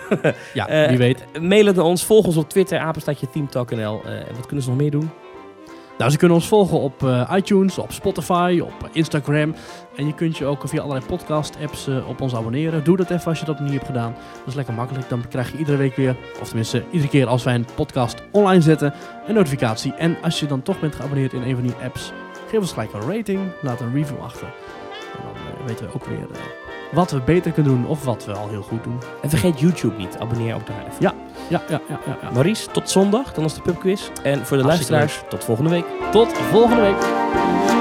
Ja, wie weet. Mail het naar ons, volg ons op Twitter, apenstaatje teamtalk.nl. En wat kunnen ze nog meer doen? Nou, ze kunnen ons volgen op eh, iTunes, op Spotify, op Instagram. En je kunt je ook via allerlei podcast-apps eh, op ons abonneren. Doe dat even als je dat nog niet hebt gedaan. Dat is lekker makkelijk. Dan krijg je iedere week weer, of tenminste iedere keer als wij een podcast online zetten, een notificatie. En als je dan toch bent geabonneerd in een van die apps, geef ons gelijk een rating. Laat een review achter. En dan eh, weten we ook weer eh, wat we beter kunnen doen of wat we al heel goed doen. En vergeet YouTube niet, abonneer ook daar even. Ja, ja, ja, ja. ja. Maurice, tot zondag, dan is de pubquiz. En voor de luisteraars, tot volgende week. Tot volgende week.